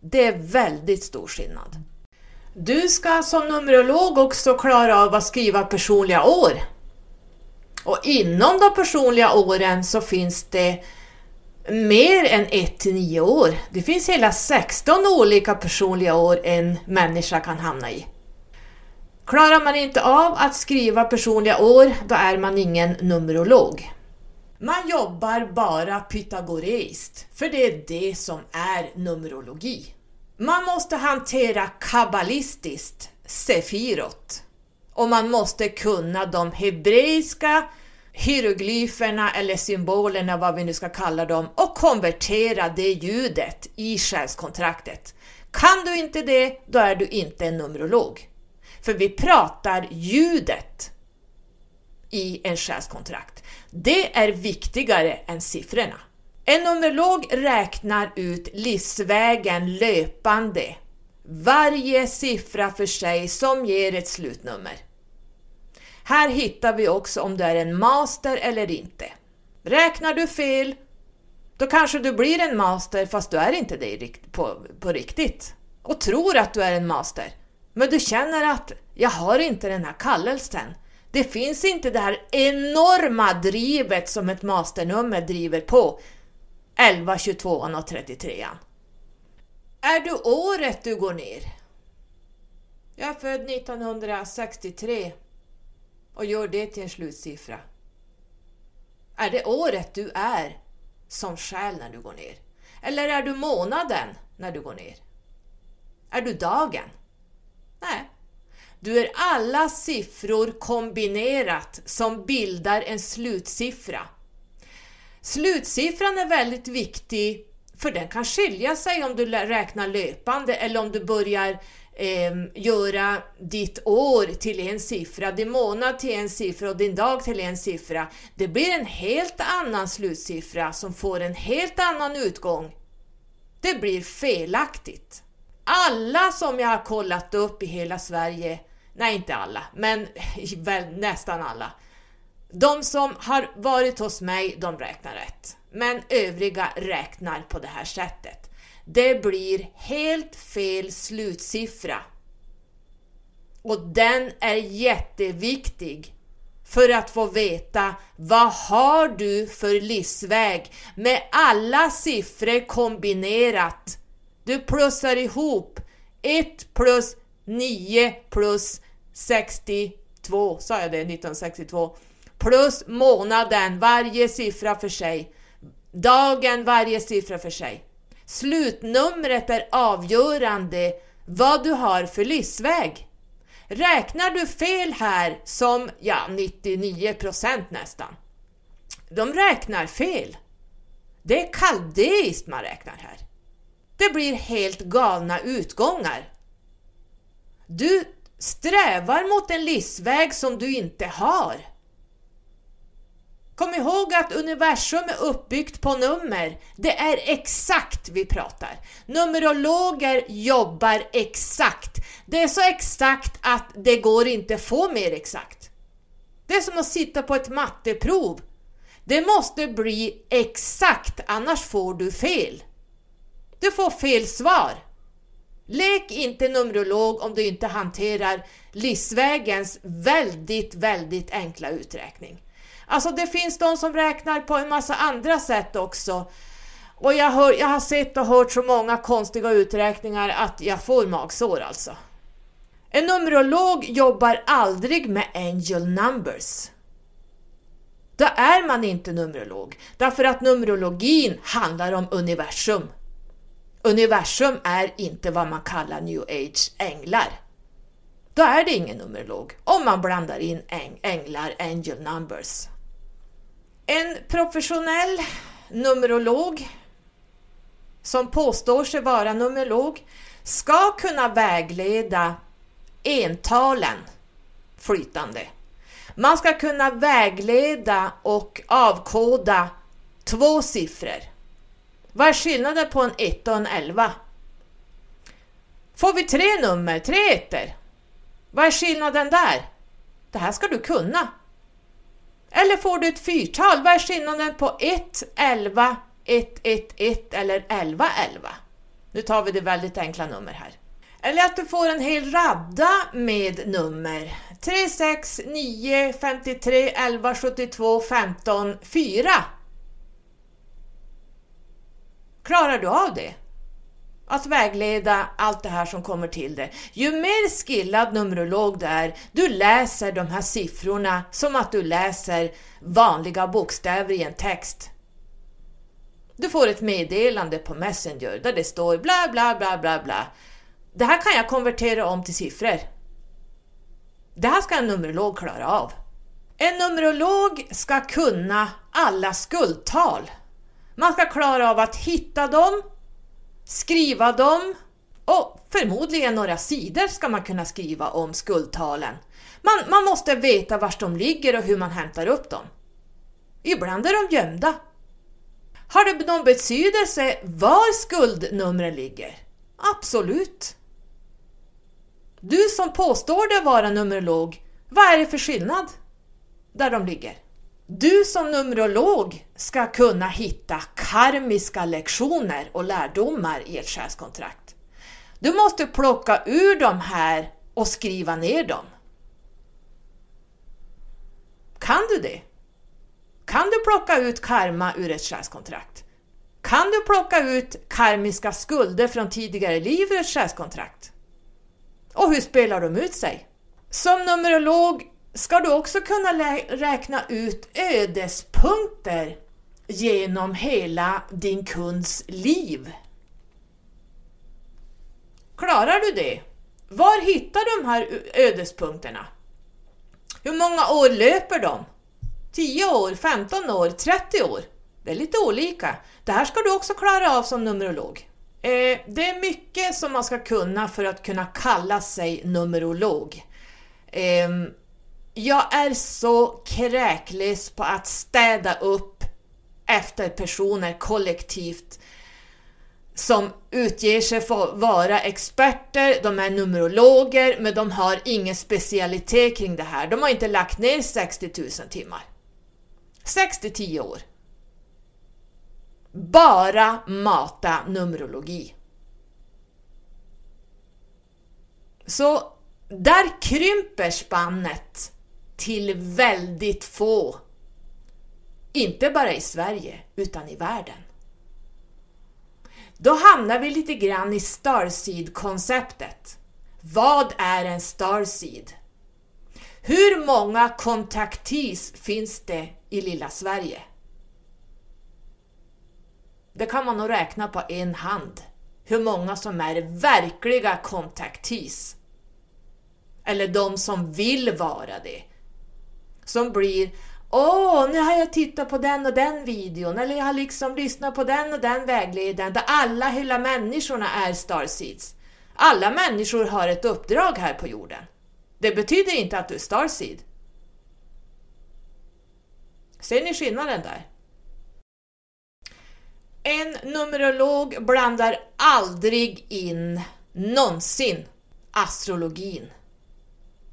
Det är väldigt stor skillnad. Du ska som numerolog också klara av att skriva personliga år. Och inom de personliga åren så finns det mer än 1 till 9 år. Det finns hela 16 olika personliga år en människa kan hamna i. Klarar man inte av att skriva personliga år, då är man ingen numerolog. Man jobbar bara pythagoreiskt, för det är det som är numerologi. Man måste hantera kabbalistiskt, sefirot. Och man måste kunna de hebreiska hieroglyferna eller symbolerna, vad vi nu ska kalla dem, och konvertera det ljudet i själskontraktet. Kan du inte det, då är du inte en numerolog. För vi pratar ljudet i en själskontrakt. Det är viktigare än siffrorna. En numerolog räknar ut livsvägen löpande, varje siffra för sig som ger ett slutnummer. Här hittar vi också om du är en master eller inte. Räknar du fel, då kanske du blir en master fast du är inte det på, på riktigt. och tror att du är en master. Men du känner att jag har inte den här kallelsen. Det finns inte det här enorma drivet som ett masternummer driver på. 11, 22 och 33. Är du året du går ner? Jag är född 1963 och gör det till en slutsiffra. Är det året du är som själ när du går ner? Eller är du månaden när du går ner? Är du dagen? Nej. Du är alla siffror kombinerat som bildar en slutsiffra. Slutsiffran är väldigt viktig för den kan skilja sig om du räknar löpande eller om du börjar eh, göra ditt år till en siffra, din månad till en siffra och din dag till en siffra. Det blir en helt annan slutsiffra som får en helt annan utgång. Det blir felaktigt. Alla som jag har kollat upp i hela Sverige, nej inte alla, men väl nästan alla. De som har varit hos mig, de räknar rätt. Men övriga räknar på det här sättet. Det blir helt fel slutsiffra. Och den är jätteviktig för att få veta vad har du för livsväg med alla siffror kombinerat. Du plussar ihop 1 plus 9 plus 62, sa jag det 1962, plus månaden, varje siffra för sig, dagen, varje siffra för sig. Slutnumret är avgörande vad du har för livsväg. Räknar du fel här, som ja, 99% nästan, de räknar fel. Det är kaldeiskt man räknar här. Det blir helt galna utgångar. Du strävar mot en livsväg som du inte har. Kom ihåg att universum är uppbyggt på nummer. Det är exakt vi pratar. Numerologer jobbar exakt. Det är så exakt att det går inte få mer exakt. Det är som att sitta på ett matteprov. Det måste bli exakt, annars får du fel. Du får fel svar. Lek inte numerolog om du inte hanterar livsvägens väldigt, väldigt enkla uträkning. Alltså det finns de som räknar på en massa andra sätt också. Och jag, hör, jag har sett och hört så många konstiga uträkningar att jag får magsår alltså. En numerolog jobbar aldrig med angel numbers. Då är man inte numerolog, därför att numerologin handlar om universum. Universum är inte vad man kallar new age änglar. Då är det ingen numerolog om man blandar in äng änglar, angel numbers. En professionell numerolog som påstår sig vara numerolog ska kunna vägleda entalen flytande. Man ska kunna vägleda och avkoda två siffror. Vad är skillnaden på en 1 och en 11? Får vi tre nummer, tre ettor? Vad är skillnaden där? Det här ska du kunna. Eller får du ett fyrtal? Vad är skillnaden på 1, 11, 1, 1, 1 eller 11, 11? Nu tar vi det väldigt enkla nummer här. Eller att du får en hel radda med nummer. 3, 6, 9, 53, 11, 72, 15, 4. Klarar du av det? Att vägleda allt det här som kommer till dig. Ju mer skillad numerolog du är, du läser de här siffrorna som att du läser vanliga bokstäver i en text. Du får ett meddelande på Messenger där det står bla bla bla bla bla. Det här kan jag konvertera om till siffror. Det här ska en numerolog klara av. En numerolog ska kunna alla skuldtal. Man ska klara av att hitta dem, skriva dem och förmodligen några sidor ska man kunna skriva om skuldtalen. Man, man måste veta var de ligger och hur man hämtar upp dem. Ibland är de gömda. Har det någon betydelse var skuldnumren ligger? Absolut. Du som påstår dig vara numerolog, vad är det för skillnad där de ligger? Du som numerolog ska kunna hitta karmiska lektioner och lärdomar i ett själskontrakt. Du måste plocka ur de här och skriva ner dem. Kan du det? Kan du plocka ut karma ur ett själskontrakt? Kan du plocka ut karmiska skulder från tidigare liv ur ett själskontrakt? Och hur spelar de ut sig? Som numerolog ska du också kunna räkna ut ödespunkter genom hela din kunds liv. Klarar du det? Var hittar du de här ödespunkterna? Hur många år löper de? 10 år, 15 år, 30 år? Det är lite olika. Det här ska du också klara av som numerolog. Eh, det är mycket som man ska kunna för att kunna kalla sig numerolog. Eh, jag är så kräkles på att städa upp efter personer kollektivt som utger sig för att vara experter, de är numerologer, men de har ingen specialitet kring det här. De har inte lagt ner 60 000 timmar. 6-10 år. Bara mata numerologi. Så där krymper spannet till väldigt få. Inte bara i Sverige, utan i världen. Då hamnar vi lite grann i Starseed-konceptet. Vad är en Starseed? Hur många kontaktis finns det i lilla Sverige? Det kan man nog räkna på en hand. Hur många som är verkliga kontaktis. Eller de som vill vara det. Som blir Åh, nu har jag tittat på den och den videon, eller jag har liksom lyssnat på den och den vägledaren, där alla, hela människorna är starseeds. Alla människor har ett uppdrag här på jorden. Det betyder inte att du är starseed. Ser ni skillnaden där? En numerolog blandar aldrig in, någonsin, astrologin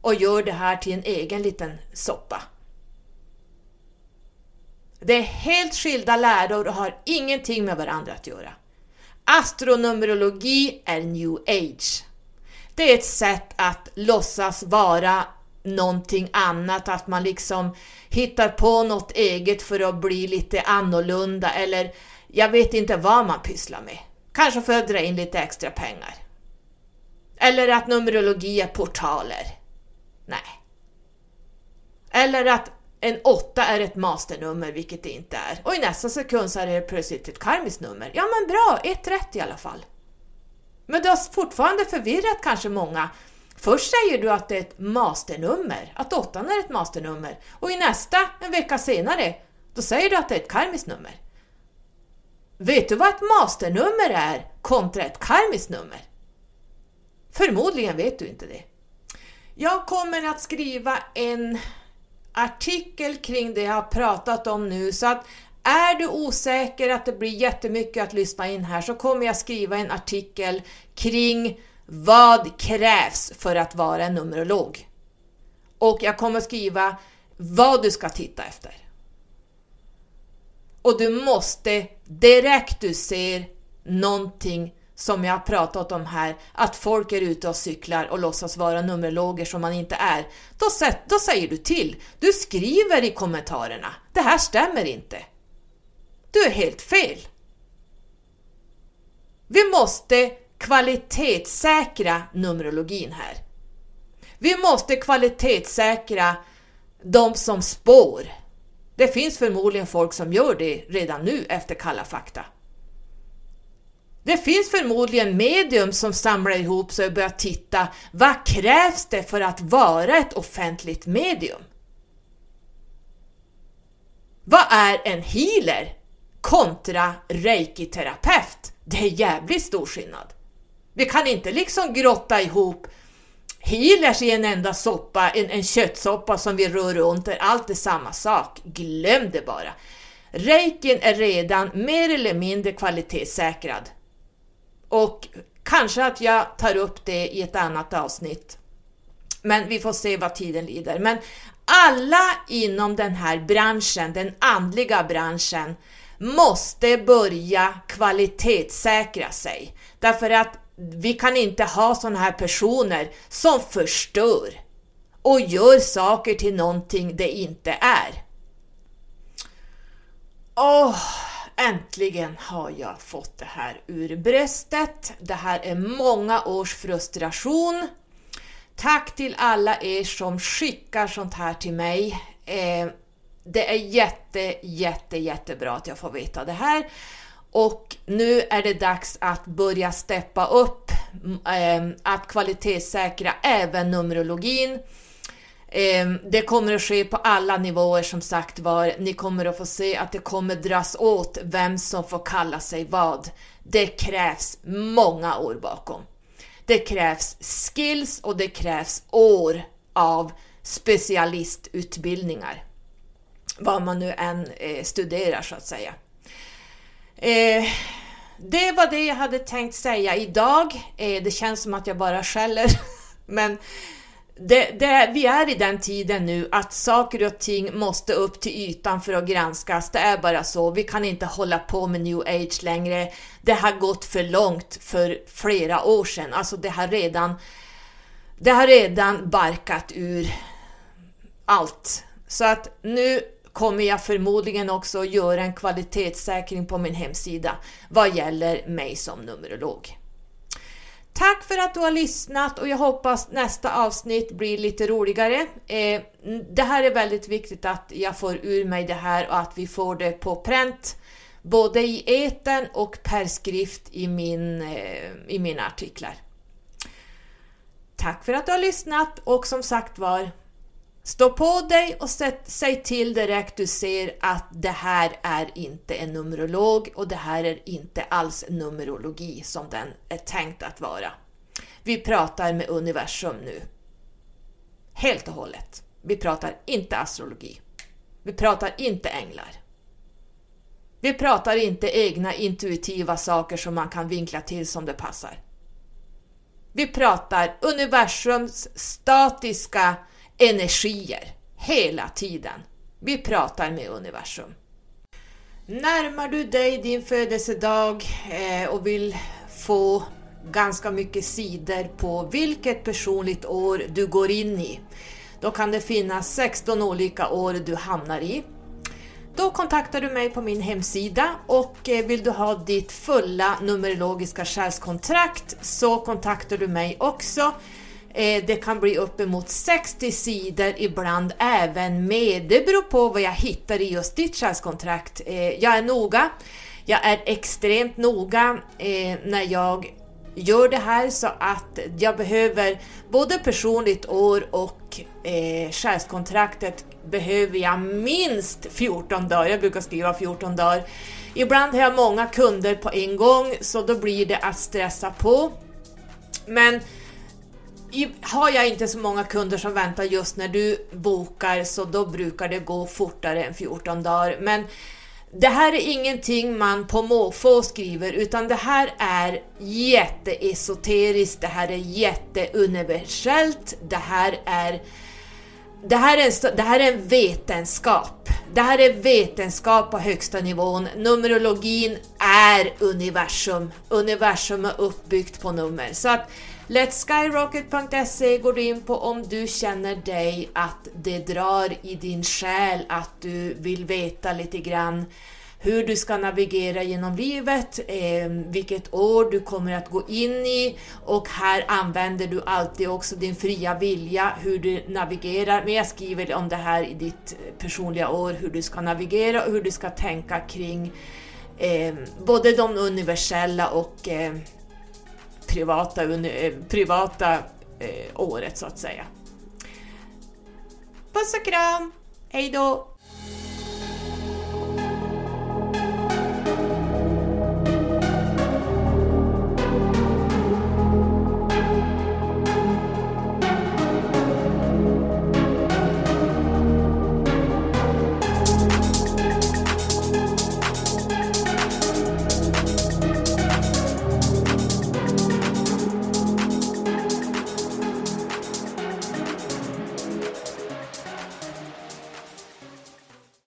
och gör det här till en egen liten soppa. Det är helt skilda läror och har ingenting med varandra att göra. Astronumerologi är new age. Det är ett sätt att låtsas vara någonting annat, att man liksom hittar på något eget för att bli lite annorlunda eller jag vet inte vad man pysslar med. Kanske för att dra in lite extra pengar. Eller att numerologi är portaler. Nej. Eller att en åtta är ett masternummer, vilket det inte är. Och i nästa sekund så är det plötsligt ett karmiskt nummer. Ja men bra, ett rätt i alla fall. Men du har fortfarande förvirrat kanske många. Först säger du att det är ett masternummer, att åttan är ett masternummer. Och i nästa, en vecka senare, då säger du att det är ett karmiskt nummer. Vet du vad ett masternummer är kontra ett karmiskt nummer? Förmodligen vet du inte det. Jag kommer att skriva en artikel kring det jag har pratat om nu så att är du osäker att det blir jättemycket att lyssna in här så kommer jag skriva en artikel kring vad krävs för att vara en numerolog. Och jag kommer skriva vad du ska titta efter. Och du måste direkt du ser någonting som jag har pratat om här, att folk är ute och cyklar och låtsas vara numerologer som man inte är, då, då säger du till. Du skriver i kommentarerna, det här stämmer inte. Du är helt fel. Vi måste kvalitetssäkra numerologin här. Vi måste kvalitetssäkra de som spår. Det finns förmodligen folk som gör det redan nu efter Kalla fakta. Det finns förmodligen medium som samlar ihop sig och börjar titta, vad krävs det för att vara ett offentligt medium? Vad är en healer kontra reiki-terapeut? Det är jävligt stor skillnad. Vi kan inte liksom grotta ihop healers i en enda soppa, en, en köttsoppa som vi rör runt, där allt är samma sak. Glöm det bara. Reikin är redan mer eller mindre kvalitetssäkrad. Och kanske att jag tar upp det i ett annat avsnitt. Men vi får se vad tiden lider. Men alla inom den här branschen, den andliga branschen, måste börja kvalitetssäkra sig. Därför att vi kan inte ha sådana här personer som förstör och gör saker till någonting det inte är. Åh, äntligen har jag fått det här ur bröstet. Det här är många års frustration. Tack till alla er som skickar sånt här till mig. Eh, det är jätte, jätte, jättebra att jag får veta det här. Och nu är det dags att börja steppa upp, eh, att kvalitetssäkra även Numerologin. Ehm, det kommer att ske på alla nivåer som sagt var. Ni kommer att få se att det kommer dras åt vem som får kalla sig vad. Det krävs många år bakom. Det krävs skills och det krävs år av specialistutbildningar. Vad man nu än eh, studerar så att säga. Eh, det var det jag hade tänkt säga idag. Eh, det känns som att jag bara skäller. Men det, det, vi är i den tiden nu att saker och ting måste upp till ytan för att granskas. Det är bara så. Vi kan inte hålla på med new age längre. Det har gått för långt för flera år sedan. Alltså det har redan, det har redan barkat ur allt. Så att nu kommer jag förmodligen också göra en kvalitetssäkring på min hemsida vad gäller mig som numerolog. Tack för att du har lyssnat och jag hoppas nästa avsnitt blir lite roligare. Eh, det här är väldigt viktigt att jag får ur mig det här och att vi får det på pränt både i eten och per skrift i, min, eh, i mina artiklar. Tack för att du har lyssnat och som sagt var, Stå på dig och sätt, säg till direkt du ser att det här är inte en numerolog och det här är inte alls numerologi som den är tänkt att vara. Vi pratar med universum nu. Helt och hållet. Vi pratar inte astrologi. Vi pratar inte änglar. Vi pratar inte egna intuitiva saker som man kan vinkla till som det passar. Vi pratar universums statiska energier hela tiden. Vi pratar med universum. Närmar du dig din födelsedag eh, och vill få ganska mycket sidor på vilket personligt år du går in i, då kan det finnas 16 olika år du hamnar i. Då kontaktar du mig på min hemsida och eh, vill du ha ditt fulla numerologiska själskontrakt så kontaktar du mig också Eh, det kan bli uppemot 60 sidor, ibland även mer. Det beror på vad jag hittar i just ditt själskontrakt. Eh, jag är noga. Jag är extremt noga eh, när jag gör det här så att jag behöver både personligt år och eh, själskontraktet behöver jag minst 14 dagar. Jag brukar skriva 14 dagar. Ibland har jag många kunder på en gång så då blir det att stressa på. Men har jag inte så många kunder som väntar just när du bokar så då brukar det gå fortare än 14 dagar. Men det här är ingenting man på måfå skriver utan det här är jätteesoteriskt, det här är jätteuniversellt, det här är det här, är en, det här är en vetenskap. Det här är vetenskap på högsta nivån. Numerologin är universum. Universum är uppbyggt på nummer. Så att LetSkyrocket.se går du in på om du känner dig att det drar i din själ, att du vill veta lite grann hur du ska navigera genom livet, ehm, vilket år du kommer att gå in i och här använder du alltid också din fria vilja, hur du navigerar. Men jag skriver om det här i ditt personliga år, hur du ska navigera och hur du ska tänka kring ehm, både de universella och ehm, privata, eh, privata eh, året så att säga. Puss och kram! Hejdå!